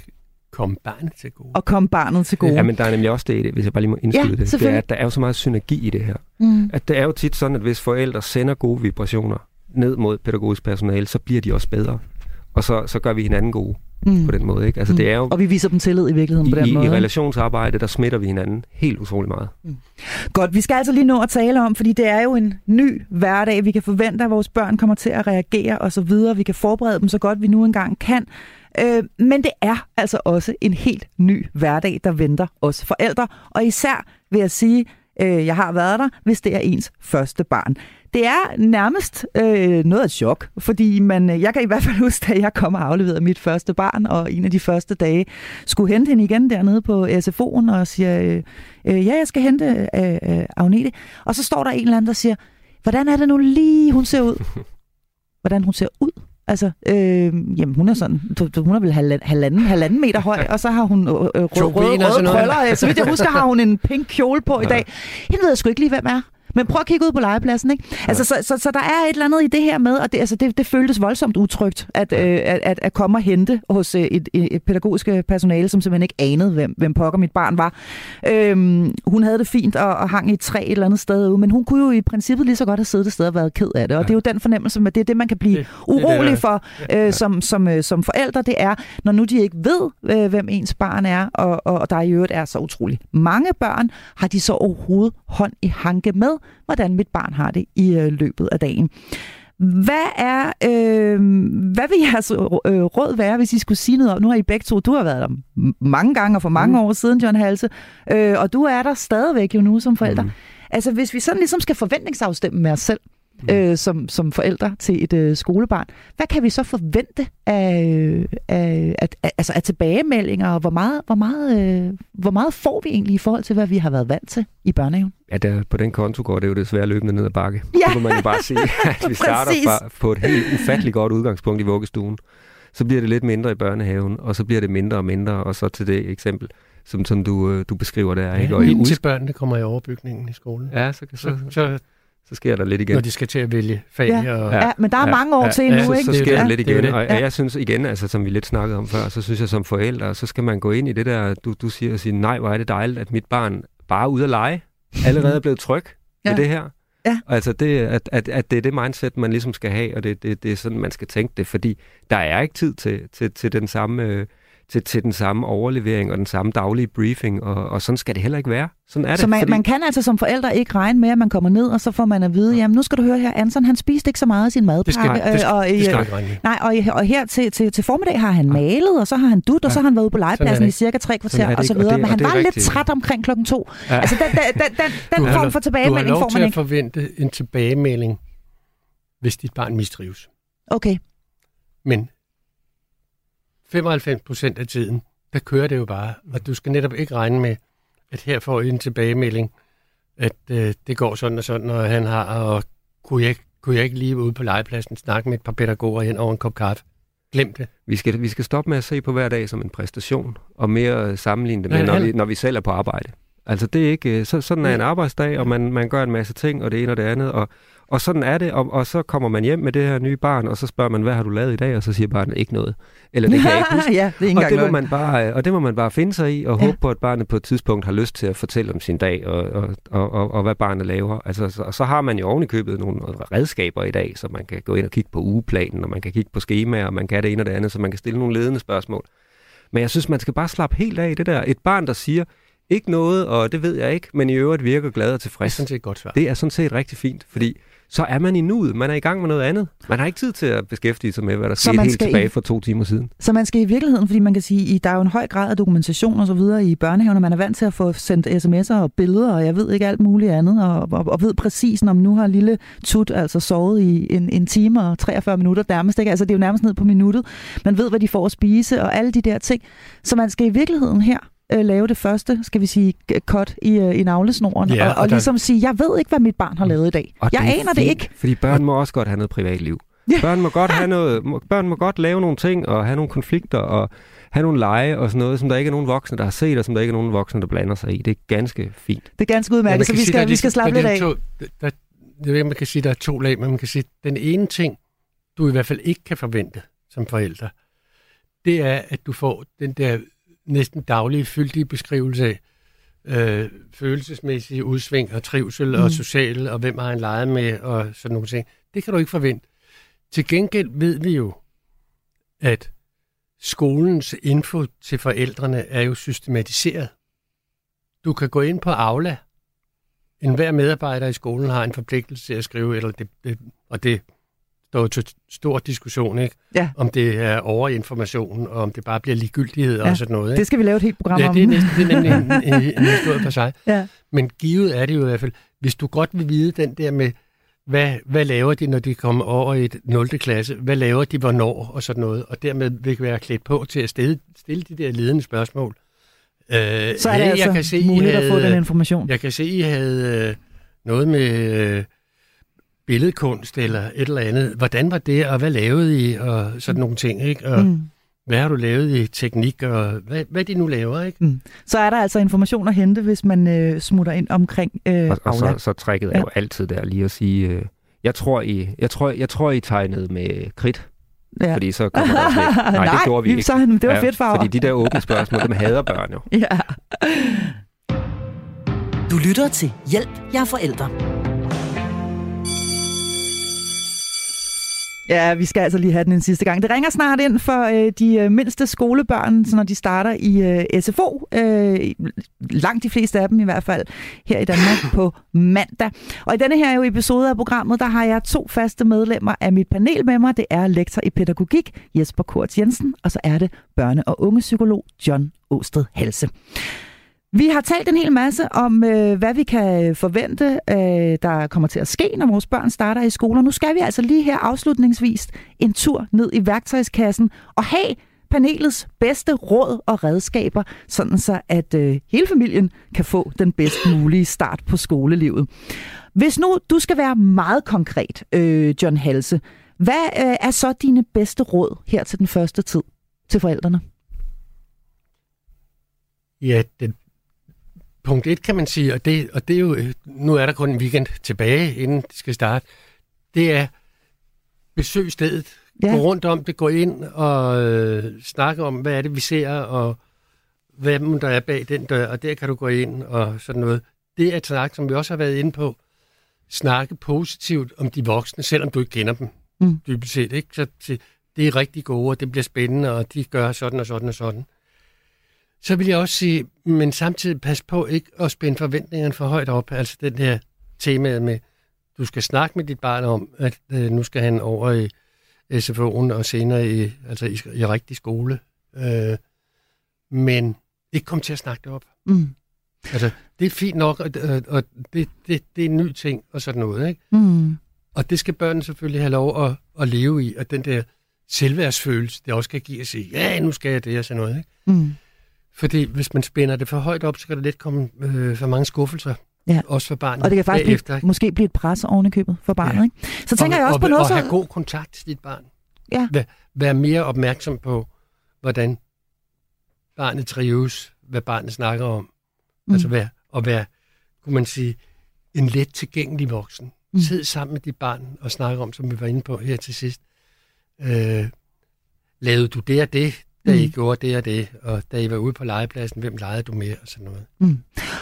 komme barnet til gode. Og komme barnet til gode. Ja, men der er nemlig også det i det, hvis jeg bare lige må indskyde ja, det. Det er, at der er jo så meget synergi i det her. Mm. At det er jo tit sådan, at hvis forældre sender gode vibrationer ned mod pædagogisk personale, så bliver de også bedre. Og så, så gør vi hinanden gode mm. på den måde. Ikke? Altså, mm. det er jo, og vi viser dem tillid i virkeligheden i, på den i, måde. I relationsarbejde, der smitter vi hinanden helt utrolig meget. Mm. Godt, vi skal altså lige nå at tale om, fordi det er jo en ny hverdag. Vi kan forvente, at vores børn kommer til at reagere osv. Vi kan forberede dem så godt, vi nu engang kan. Øh, men det er altså også en helt ny hverdag, der venter os forældre. Og især vil jeg sige, øh, jeg har været der, hvis det er ens første barn. Det er nærmest øh, noget af et chok, fordi man, øh, jeg kan i hvert fald huske, at jeg kom og afleverede mit første barn, og en af de første dage skulle hente hende igen dernede på SFO'en, og siger, øh, øh, ja, jeg skal hente øh, øh, Agnete. Og så står der en eller anden, der siger, hvordan er det nu lige, hun ser ud? Hvordan hun ser ud? Altså, øh, jamen hun er sådan, hun er vel halvanden, halvanden meter høj, og så har hun øh, øh, røde, røde, røde krøller. Så vidt jeg husker, har hun en pink kjole på i dag. Hende ved jeg sgu ikke lige, hvem er. Men prøv at kigge ud på legepladsen, ikke? Altså, så, så, så der er et eller andet i det her med, og det, altså, det, det føltes voldsomt utrygt, at, øh, at, at, at komme og hente hos øh, et, et pædagogisk personale, som simpelthen ikke anede, hvem, hvem pokker mit barn var. Øhm, hun havde det fint og, og hang i et træ et eller andet sted ude, men hun kunne jo i princippet lige så godt have siddet et sted og været ked af det. Og ja. det er jo den fornemmelse med, det er det, man kan blive det, urolig det, for øh, som, som, øh, som forældre, det er, når nu de ikke ved, øh, hvem ens barn er, og, og, og der i øvrigt er så utrolig mange børn, har de så overhovedet hånd i hanke med, hvordan mit barn har det i øh, løbet af dagen. Hvad er, øh, hvad vil jeres øh, råd være, hvis I skulle sige noget om? Nu har I begge to, du har været der mange gange og for mange mm. år siden, John Halse, øh, og du er der stadigvæk jo nu som forælder. Mm. Altså hvis vi sådan ligesom skal forventningsafstemme med os selv, mm. øh, som, som forældre til et øh, skolebarn. Hvad kan vi så forvente af, af, af, af, altså af tilbagemeldinger, og hvor meget, hvor, meget, øh, hvor meget får vi egentlig i forhold til, hvad vi har været vant til i børnehaven? Ja, der, på den konto går det jo desværre løbende ned ad bakke. Ja. Det må man jo bare sige, at vi starter fra, på et helt ufatteligt godt udgangspunkt i vuggestuen. Så bliver det lidt mindre i børnehaven, og så bliver det mindre og mindre, og så til det eksempel, som, som du, øh, du beskriver der. Ja, ikke? Og indtil børnene kommer i overbygningen i skolen. Ja, så, så, så, så så sker der lidt igen. Når de skal til at vælge fag. Ja, og... ja men der er ja, mange år ja, til endnu, ja, ikke? Så, så sker der lidt igen, og ja. jeg synes igen, altså som vi lidt snakkede om før, så synes jeg som forældre, så skal man gå ind i det der, du, du siger og sige, nej, hvor er det dejligt, at mit barn bare er ude at lege, allerede er blevet tryg ja. med det her. Ja. Altså det, at, at, at det er det mindset, man ligesom skal have, og det, det, det er sådan, man skal tænke det, fordi der er ikke tid til, til, til den samme... Øh, til, til den samme overlevering og den samme daglige briefing, og, og sådan skal det heller ikke være. Sådan er det. Så man, fordi... man kan altså som forældre ikke regne med, at man kommer ned, og så får man at vide, jamen nu skal du høre her, Anson, han spiste ikke så meget af sin madpakke. Det skal, det skal, og, det skal ikke regne med. Nej, og, og her til, til, til formiddag har han malet, og så har han dut, ja. og så har han været ude på legepladsen i cirka tre kvarter, og så videre. Men han var lidt træt omkring klokken to. Ja. Altså den, den, den, den, den form for tilbagemelding får man ikke. Du har lov til at forvente en tilbagemelding, hvis dit barn mistrives. Okay. Men 95 procent af tiden, der kører det jo bare. Og du skal netop ikke regne med, at her får I en tilbagemelding, at øh, det går sådan og sådan, og han har, og kunne jeg, kunne jeg ikke lige ude på legepladsen snakke med et par pædagoger hen over en kop kaffe? Glem det. Vi skal, vi skal stoppe med at se på hver dag som en præstation, og mere sammenligne det med, når vi, når vi selv er på arbejde. Altså det er ikke, øh, så, sådan er en arbejdsdag, og man, man gør en masse ting, og det ene og det andet, og, og sådan er det, og, og så kommer man hjem med det her nye barn, og så spørger man, hvad har du lavet i dag? Og så siger barnet ikke noget. Eller det kan jeg ikke huske. ja, det er og, det må man bare, og det må man bare finde sig i, og ja. håbe på, at barnet på et tidspunkt har lyst til at fortælle om sin dag, og, og, og, og, og hvad barnet laver. Altså, så, og så har man jo ovenikøbet nogle redskaber i dag, så man kan gå ind og kigge på ugeplanen, og man kan kigge på skemaer, og man kan det ene og det andet, så man kan stille nogle ledende spørgsmål. Men jeg synes, man skal bare slappe helt af i det der. Et barn, der siger, ikke noget, og det ved jeg ikke, men i øvrigt virker glad og tilfreds. Det er sådan set godt svar. Det er sådan set rigtig fint, fordi så er man i nuet. Man er i gang med noget andet. Man har ikke tid til at beskæftige sig med, hvad der sker helt tilbage i, for to timer siden. Så man skal i virkeligheden, fordi man kan sige, at der er jo en høj grad af dokumentation og så videre i børnehaven, og man er vant til at få sendt sms'er og billeder, og jeg ved ikke alt muligt andet, og, og, og ved præcis, om nu har lille Tut altså sovet i en, en time og 43 minutter nærmest. Ikke? Altså det er jo nærmest ned på minuttet. Man ved, hvad de får at spise, og alle de der ting. Så man skal i virkeligheden her øh, lave det første, skal vi sige, cut i, øh, i navlesnoren, ja, og, og, og der... ligesom sige, jeg ved ikke, hvad mit barn har lavet i dag. Og jeg det aner fint, det ikke. Fordi børn må også godt have noget privatliv. Ja. Børn må godt have noget, børn må godt lave nogle ting og have nogle konflikter og have nogle lege og sådan noget, som der ikke er nogen voksne, der har set, og som der ikke er nogen voksne, der blander sig i. Det er ganske fint. Det er ganske udmærket, ja, så vi skal, sige, vi skal slappe lidt af. To, der, jeg ved man kan sige, der er to lag, men man kan sige, den ene ting, du i hvert fald ikke kan forvente som forældre, det er, at du får den der næsten daglige, fyldige beskrivelse af øh, følelsesmæssige udsving og trivsel mm. og social, og hvem har han leget med, og sådan nogle ting. Det kan du ikke forvente. Til gengæld ved vi jo, at skolens info til forældrene er jo systematiseret. Du kan gå ind på Aula. En hver medarbejder i skolen har en forpligtelse til at skrive, eller det, det, og det står til stor diskussion, ikke? Ja. Om det er overinformation, og om det bare bliver ligegyldighed ja. og sådan noget. Ikke? Det skal vi lave et helt program ja, om. det er, næsten, det er nemlig en, en, en historie for sig. Ja. Men givet er det jo i hvert fald, hvis du godt vil vide den der med, hvad, hvad laver de, når de kommer over i et 0. klasse? Hvad laver de, hvornår og sådan noget? Og dermed vil være klædt på til at stille, stille de der ledende spørgsmål. Øh, så er det hey, altså jeg kan se, muligt havde, at få den information. Jeg kan se, I havde øh, noget med... Øh, billedkunst eller et eller andet. Hvordan var det, og hvad lavede I, og sådan nogle ting, ikke? Og mm. hvad har du lavet i teknik, og hvad, hvad de nu laver, ikke? Mm. Så er der altså information at hente, hvis man øh, smutter ind omkring øh, Og, og så, så trækket er ja. jo altid der lige at sige, øh, jeg, tror, I, jeg, tror, jeg tror, I tegnede med kridt. Ja. Fordi så kommer der. Nej, Nej, det gjorde vi ikke. Så, det var ja, fedt farver. Fordi de der åbne spørgsmål, dem hader børn jo. Ja. Du lytter til Hjælp, jeg er forældre. Ja, vi skal altså lige have den en sidste gang. Det ringer snart ind for øh, de øh, mindste skolebørn, så når de starter i øh, SFO. Øh, langt de fleste af dem i hvert fald her i Danmark på mandag. Og i denne her jo episode af programmet, der har jeg to faste medlemmer af mit panel med mig. Det er lektor i pædagogik Jesper Kort Jensen, og så er det børne- og ungepsykolog John Åsted Halse. Vi har talt en hel masse om, øh, hvad vi kan øh, forvente, øh, der kommer til at ske, når vores børn starter i skoler. Nu skal vi altså lige her afslutningsvis en tur ned i værktøjskassen og have panelets bedste råd og redskaber, sådan så at øh, hele familien kan få den bedst mulige start på skolelivet. Hvis nu du skal være meget konkret, øh, John Halse, hvad øh, er så dine bedste råd her til den første tid til forældrene? Ja, den punkt et kan man sige, og det, og det er jo, nu er der kun en weekend tilbage, inden det skal starte, det er besøg stedet. Ja. Gå rundt om det, gå ind og øh, snakke om, hvad er det, vi ser, og hvem der er bag den dør, og der kan du gå ind og sådan noget. Det er et snak, som vi også har været inde på. Snakke positivt om de voksne, selvom du ikke kender dem, mm. dybest set. Ikke? Så det er rigtig gode, og det bliver spændende, og de gør sådan og sådan og sådan. Så vil jeg også sige, men samtidig pas på ikke at spænde forventningerne for højt op. Altså den her tema med, du skal snakke med dit barn om, at øh, nu skal han over i SFO'en og senere i, altså i, i rigtig skole. Øh, men ikke komme til at snakke det op. Mm. Altså, det er fint nok, og, og det, det, det er en ny ting og sådan noget. Ikke? Mm. Og det skal børnene selvfølgelig have lov at, at leve i, og den der selvværdsfølelse, det også kan give at sige, ja, nu skal jeg det og sådan noget. Ikke? Mm. Fordi hvis man spænder det for højt op, så kan der lidt komme øh, for mange skuffelser. Ja. Også for barnet. Og det kan faktisk blive, måske blive et pres oven i købet for barnet. Ja. Ikke? Så tænker og, jeg også og, på noget og, så... have god kontakt til dit barn. Ja. Vær, vær mere opmærksom på, hvordan barnet trives, hvad barnet snakker om. Mm. Altså vær, og være, kunne man sige, en let tilgængelig voksen. Mm. Sid sammen med dit barn og snakke om, som vi var inde på her til sidst. Øh, lavede du det og det? Da I mm. gjorde det og det, og da I var ude på legepladsen, hvem legede du med, og sådan noget. Mm.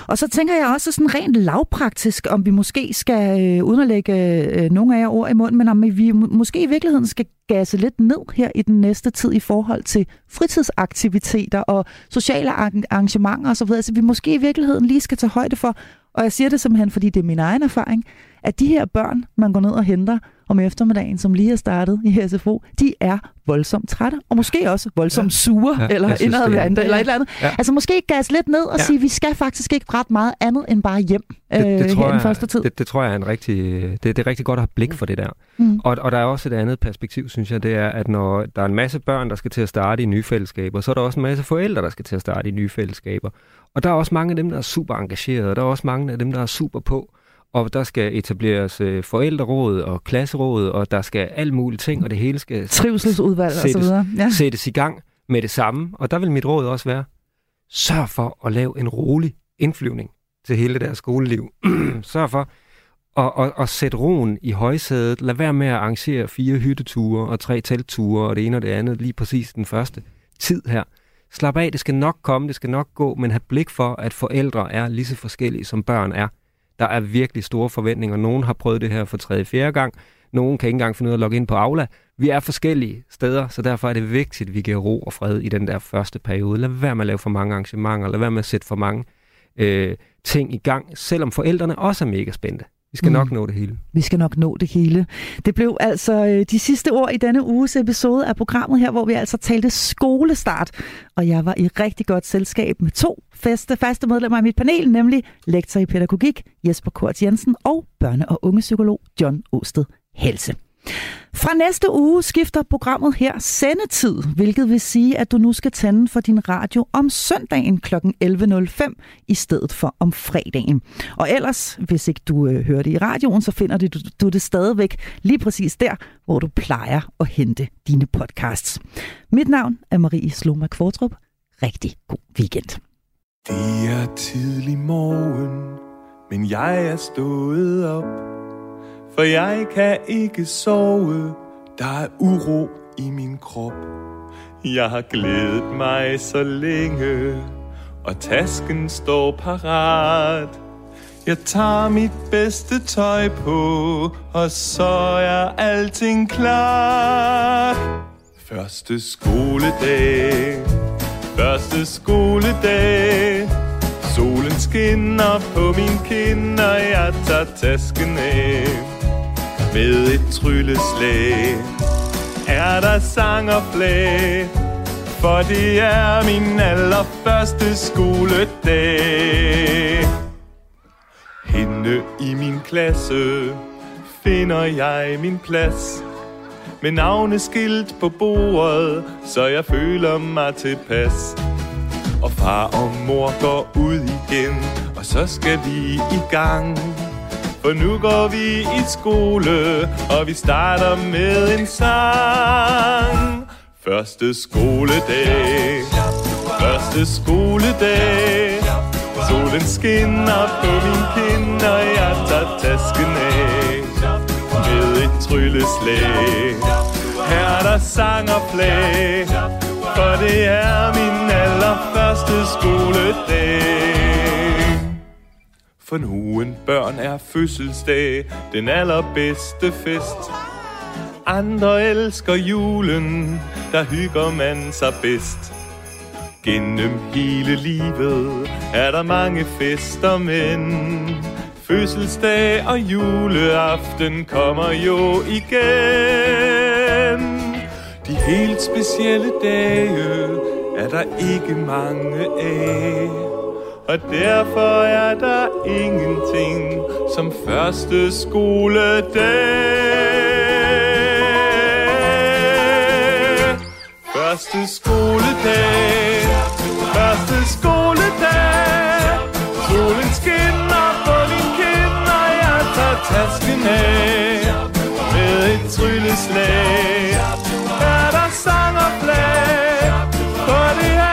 Og så tænker jeg også sådan rent lavpraktisk, om vi måske skal, øh, uden at lægge øh, nogle af jer ord i munden, men om vi måske i virkeligheden skal gasse lidt ned her i den næste tid i forhold til fritidsaktiviteter og sociale arrangementer osv. Så vi måske i virkeligheden lige skal tage højde for, og jeg siger det simpelthen, fordi det er min egen erfaring, at de her børn, man går ned og henter om eftermiddagen, som lige er startet i SFO, de er voldsomt trætte, og måske også voldsomt ja. sure, ja, eller indadværende, eller et eller andet. Ja. Altså måske gas lidt ned og ja. sige, at vi skal faktisk ikke ret meget andet end bare hjem det, det øh, tror her jeg, den første tid. Det, det tror jeg er en rigtig, det, det er rigtig godt at have blik for det der. Mm. Og, og der er også et andet perspektiv, synes jeg, det er, at når der er en masse børn, der skal til at starte i nye fællesskaber, så er der også en masse forældre, der skal til at starte i nye fællesskaber. Og der er også mange af dem, der er super engagerede, og der er også mange af dem, der er super på og der skal etableres øh, forældreråd og klasseråd, og der skal alt muligt ting, og det hele skal trivselsudvalg sættes, og så videre. Ja. sættes i gang med det samme. Og der vil mit råd også være, sørg for at lave en rolig indflyvning til hele deres skoleliv. sørg for at, at, at sætte roen i højsædet. Lad være med at arrangere fire hytteture og tre teltture og det ene og det andet lige præcis den første tid her. Slap af, det skal nok komme, det skal nok gå, men have blik for, at forældre er lige så forskellige, som børn er. Der er virkelig store forventninger. Nogen har prøvet det her for tredje, fjerde gang. Nogen kan ikke engang finde ud af at logge ind på Aula. Vi er forskellige steder, så derfor er det vigtigt, at vi giver ro og fred i den der første periode. Lad være med at lave for mange arrangementer. Lad være med at sætte for mange øh, ting i gang, selvom forældrene også er mega spændte. Vi skal mm. nok nå det hele. Vi skal nok nå det hele. Det blev altså øh, de sidste ord i denne uges episode af programmet her, hvor vi altså talte skolestart. Og jeg var i rigtig godt selskab med to faste, faste medlemmer af mit panel, nemlig lektor i pædagogik Jesper Kort Jensen og børne- og ungepsykolog John Osted Helse. Fra næste uge skifter programmet her sendetid, hvilket vil sige, at du nu skal tænde for din radio om søndagen kl. 11.05 i stedet for om fredagen. Og ellers, hvis ikke du øh, hører det i radioen, så finder du, du det stadigvæk lige præcis der, hvor du plejer at hente dine podcasts. Mit navn er Marie Sloma Kvartrup. Rigtig god weekend. Det er tidlig morgen, men jeg er stået op for jeg kan ikke sove, der er uro i min krop. Jeg har glædet mig så længe, og tasken står parat. Jeg tager mit bedste tøj på, og så er alting klar. Første skoledag, første skoledag. Solen skinner på min kind, og jeg tager tasken af med et trylleslag er der sang og flag, for det er min allerførste skoledag. Hende i min klasse finder jeg min plads med navneskilt på bordet, så jeg føler mig tilpas. Og far og mor går ud igen, og så skal vi i gang. For nu går vi i skole, og vi starter med en sang. Første skoledag, første skoledag. Solen skinner på min kind, og jeg tager tasken af. Med et trylleslag, her er der sang og flag. For det er min allerførste skoledag. For nogen børn er fødselsdag den allerbedste fest. Andre elsker julen, der hygger man sig bedst. Gennem hele livet er der mange fester, men fødselsdag og juleaften kommer jo igen. De helt specielle dage er der ikke mange af. Og derfor er der ingenting som første skoledag. Første skoledag, første skoledag. Solen skinner på din kind, og jeg tager tasken af. Med et trylleslag er der sang og flag, for det er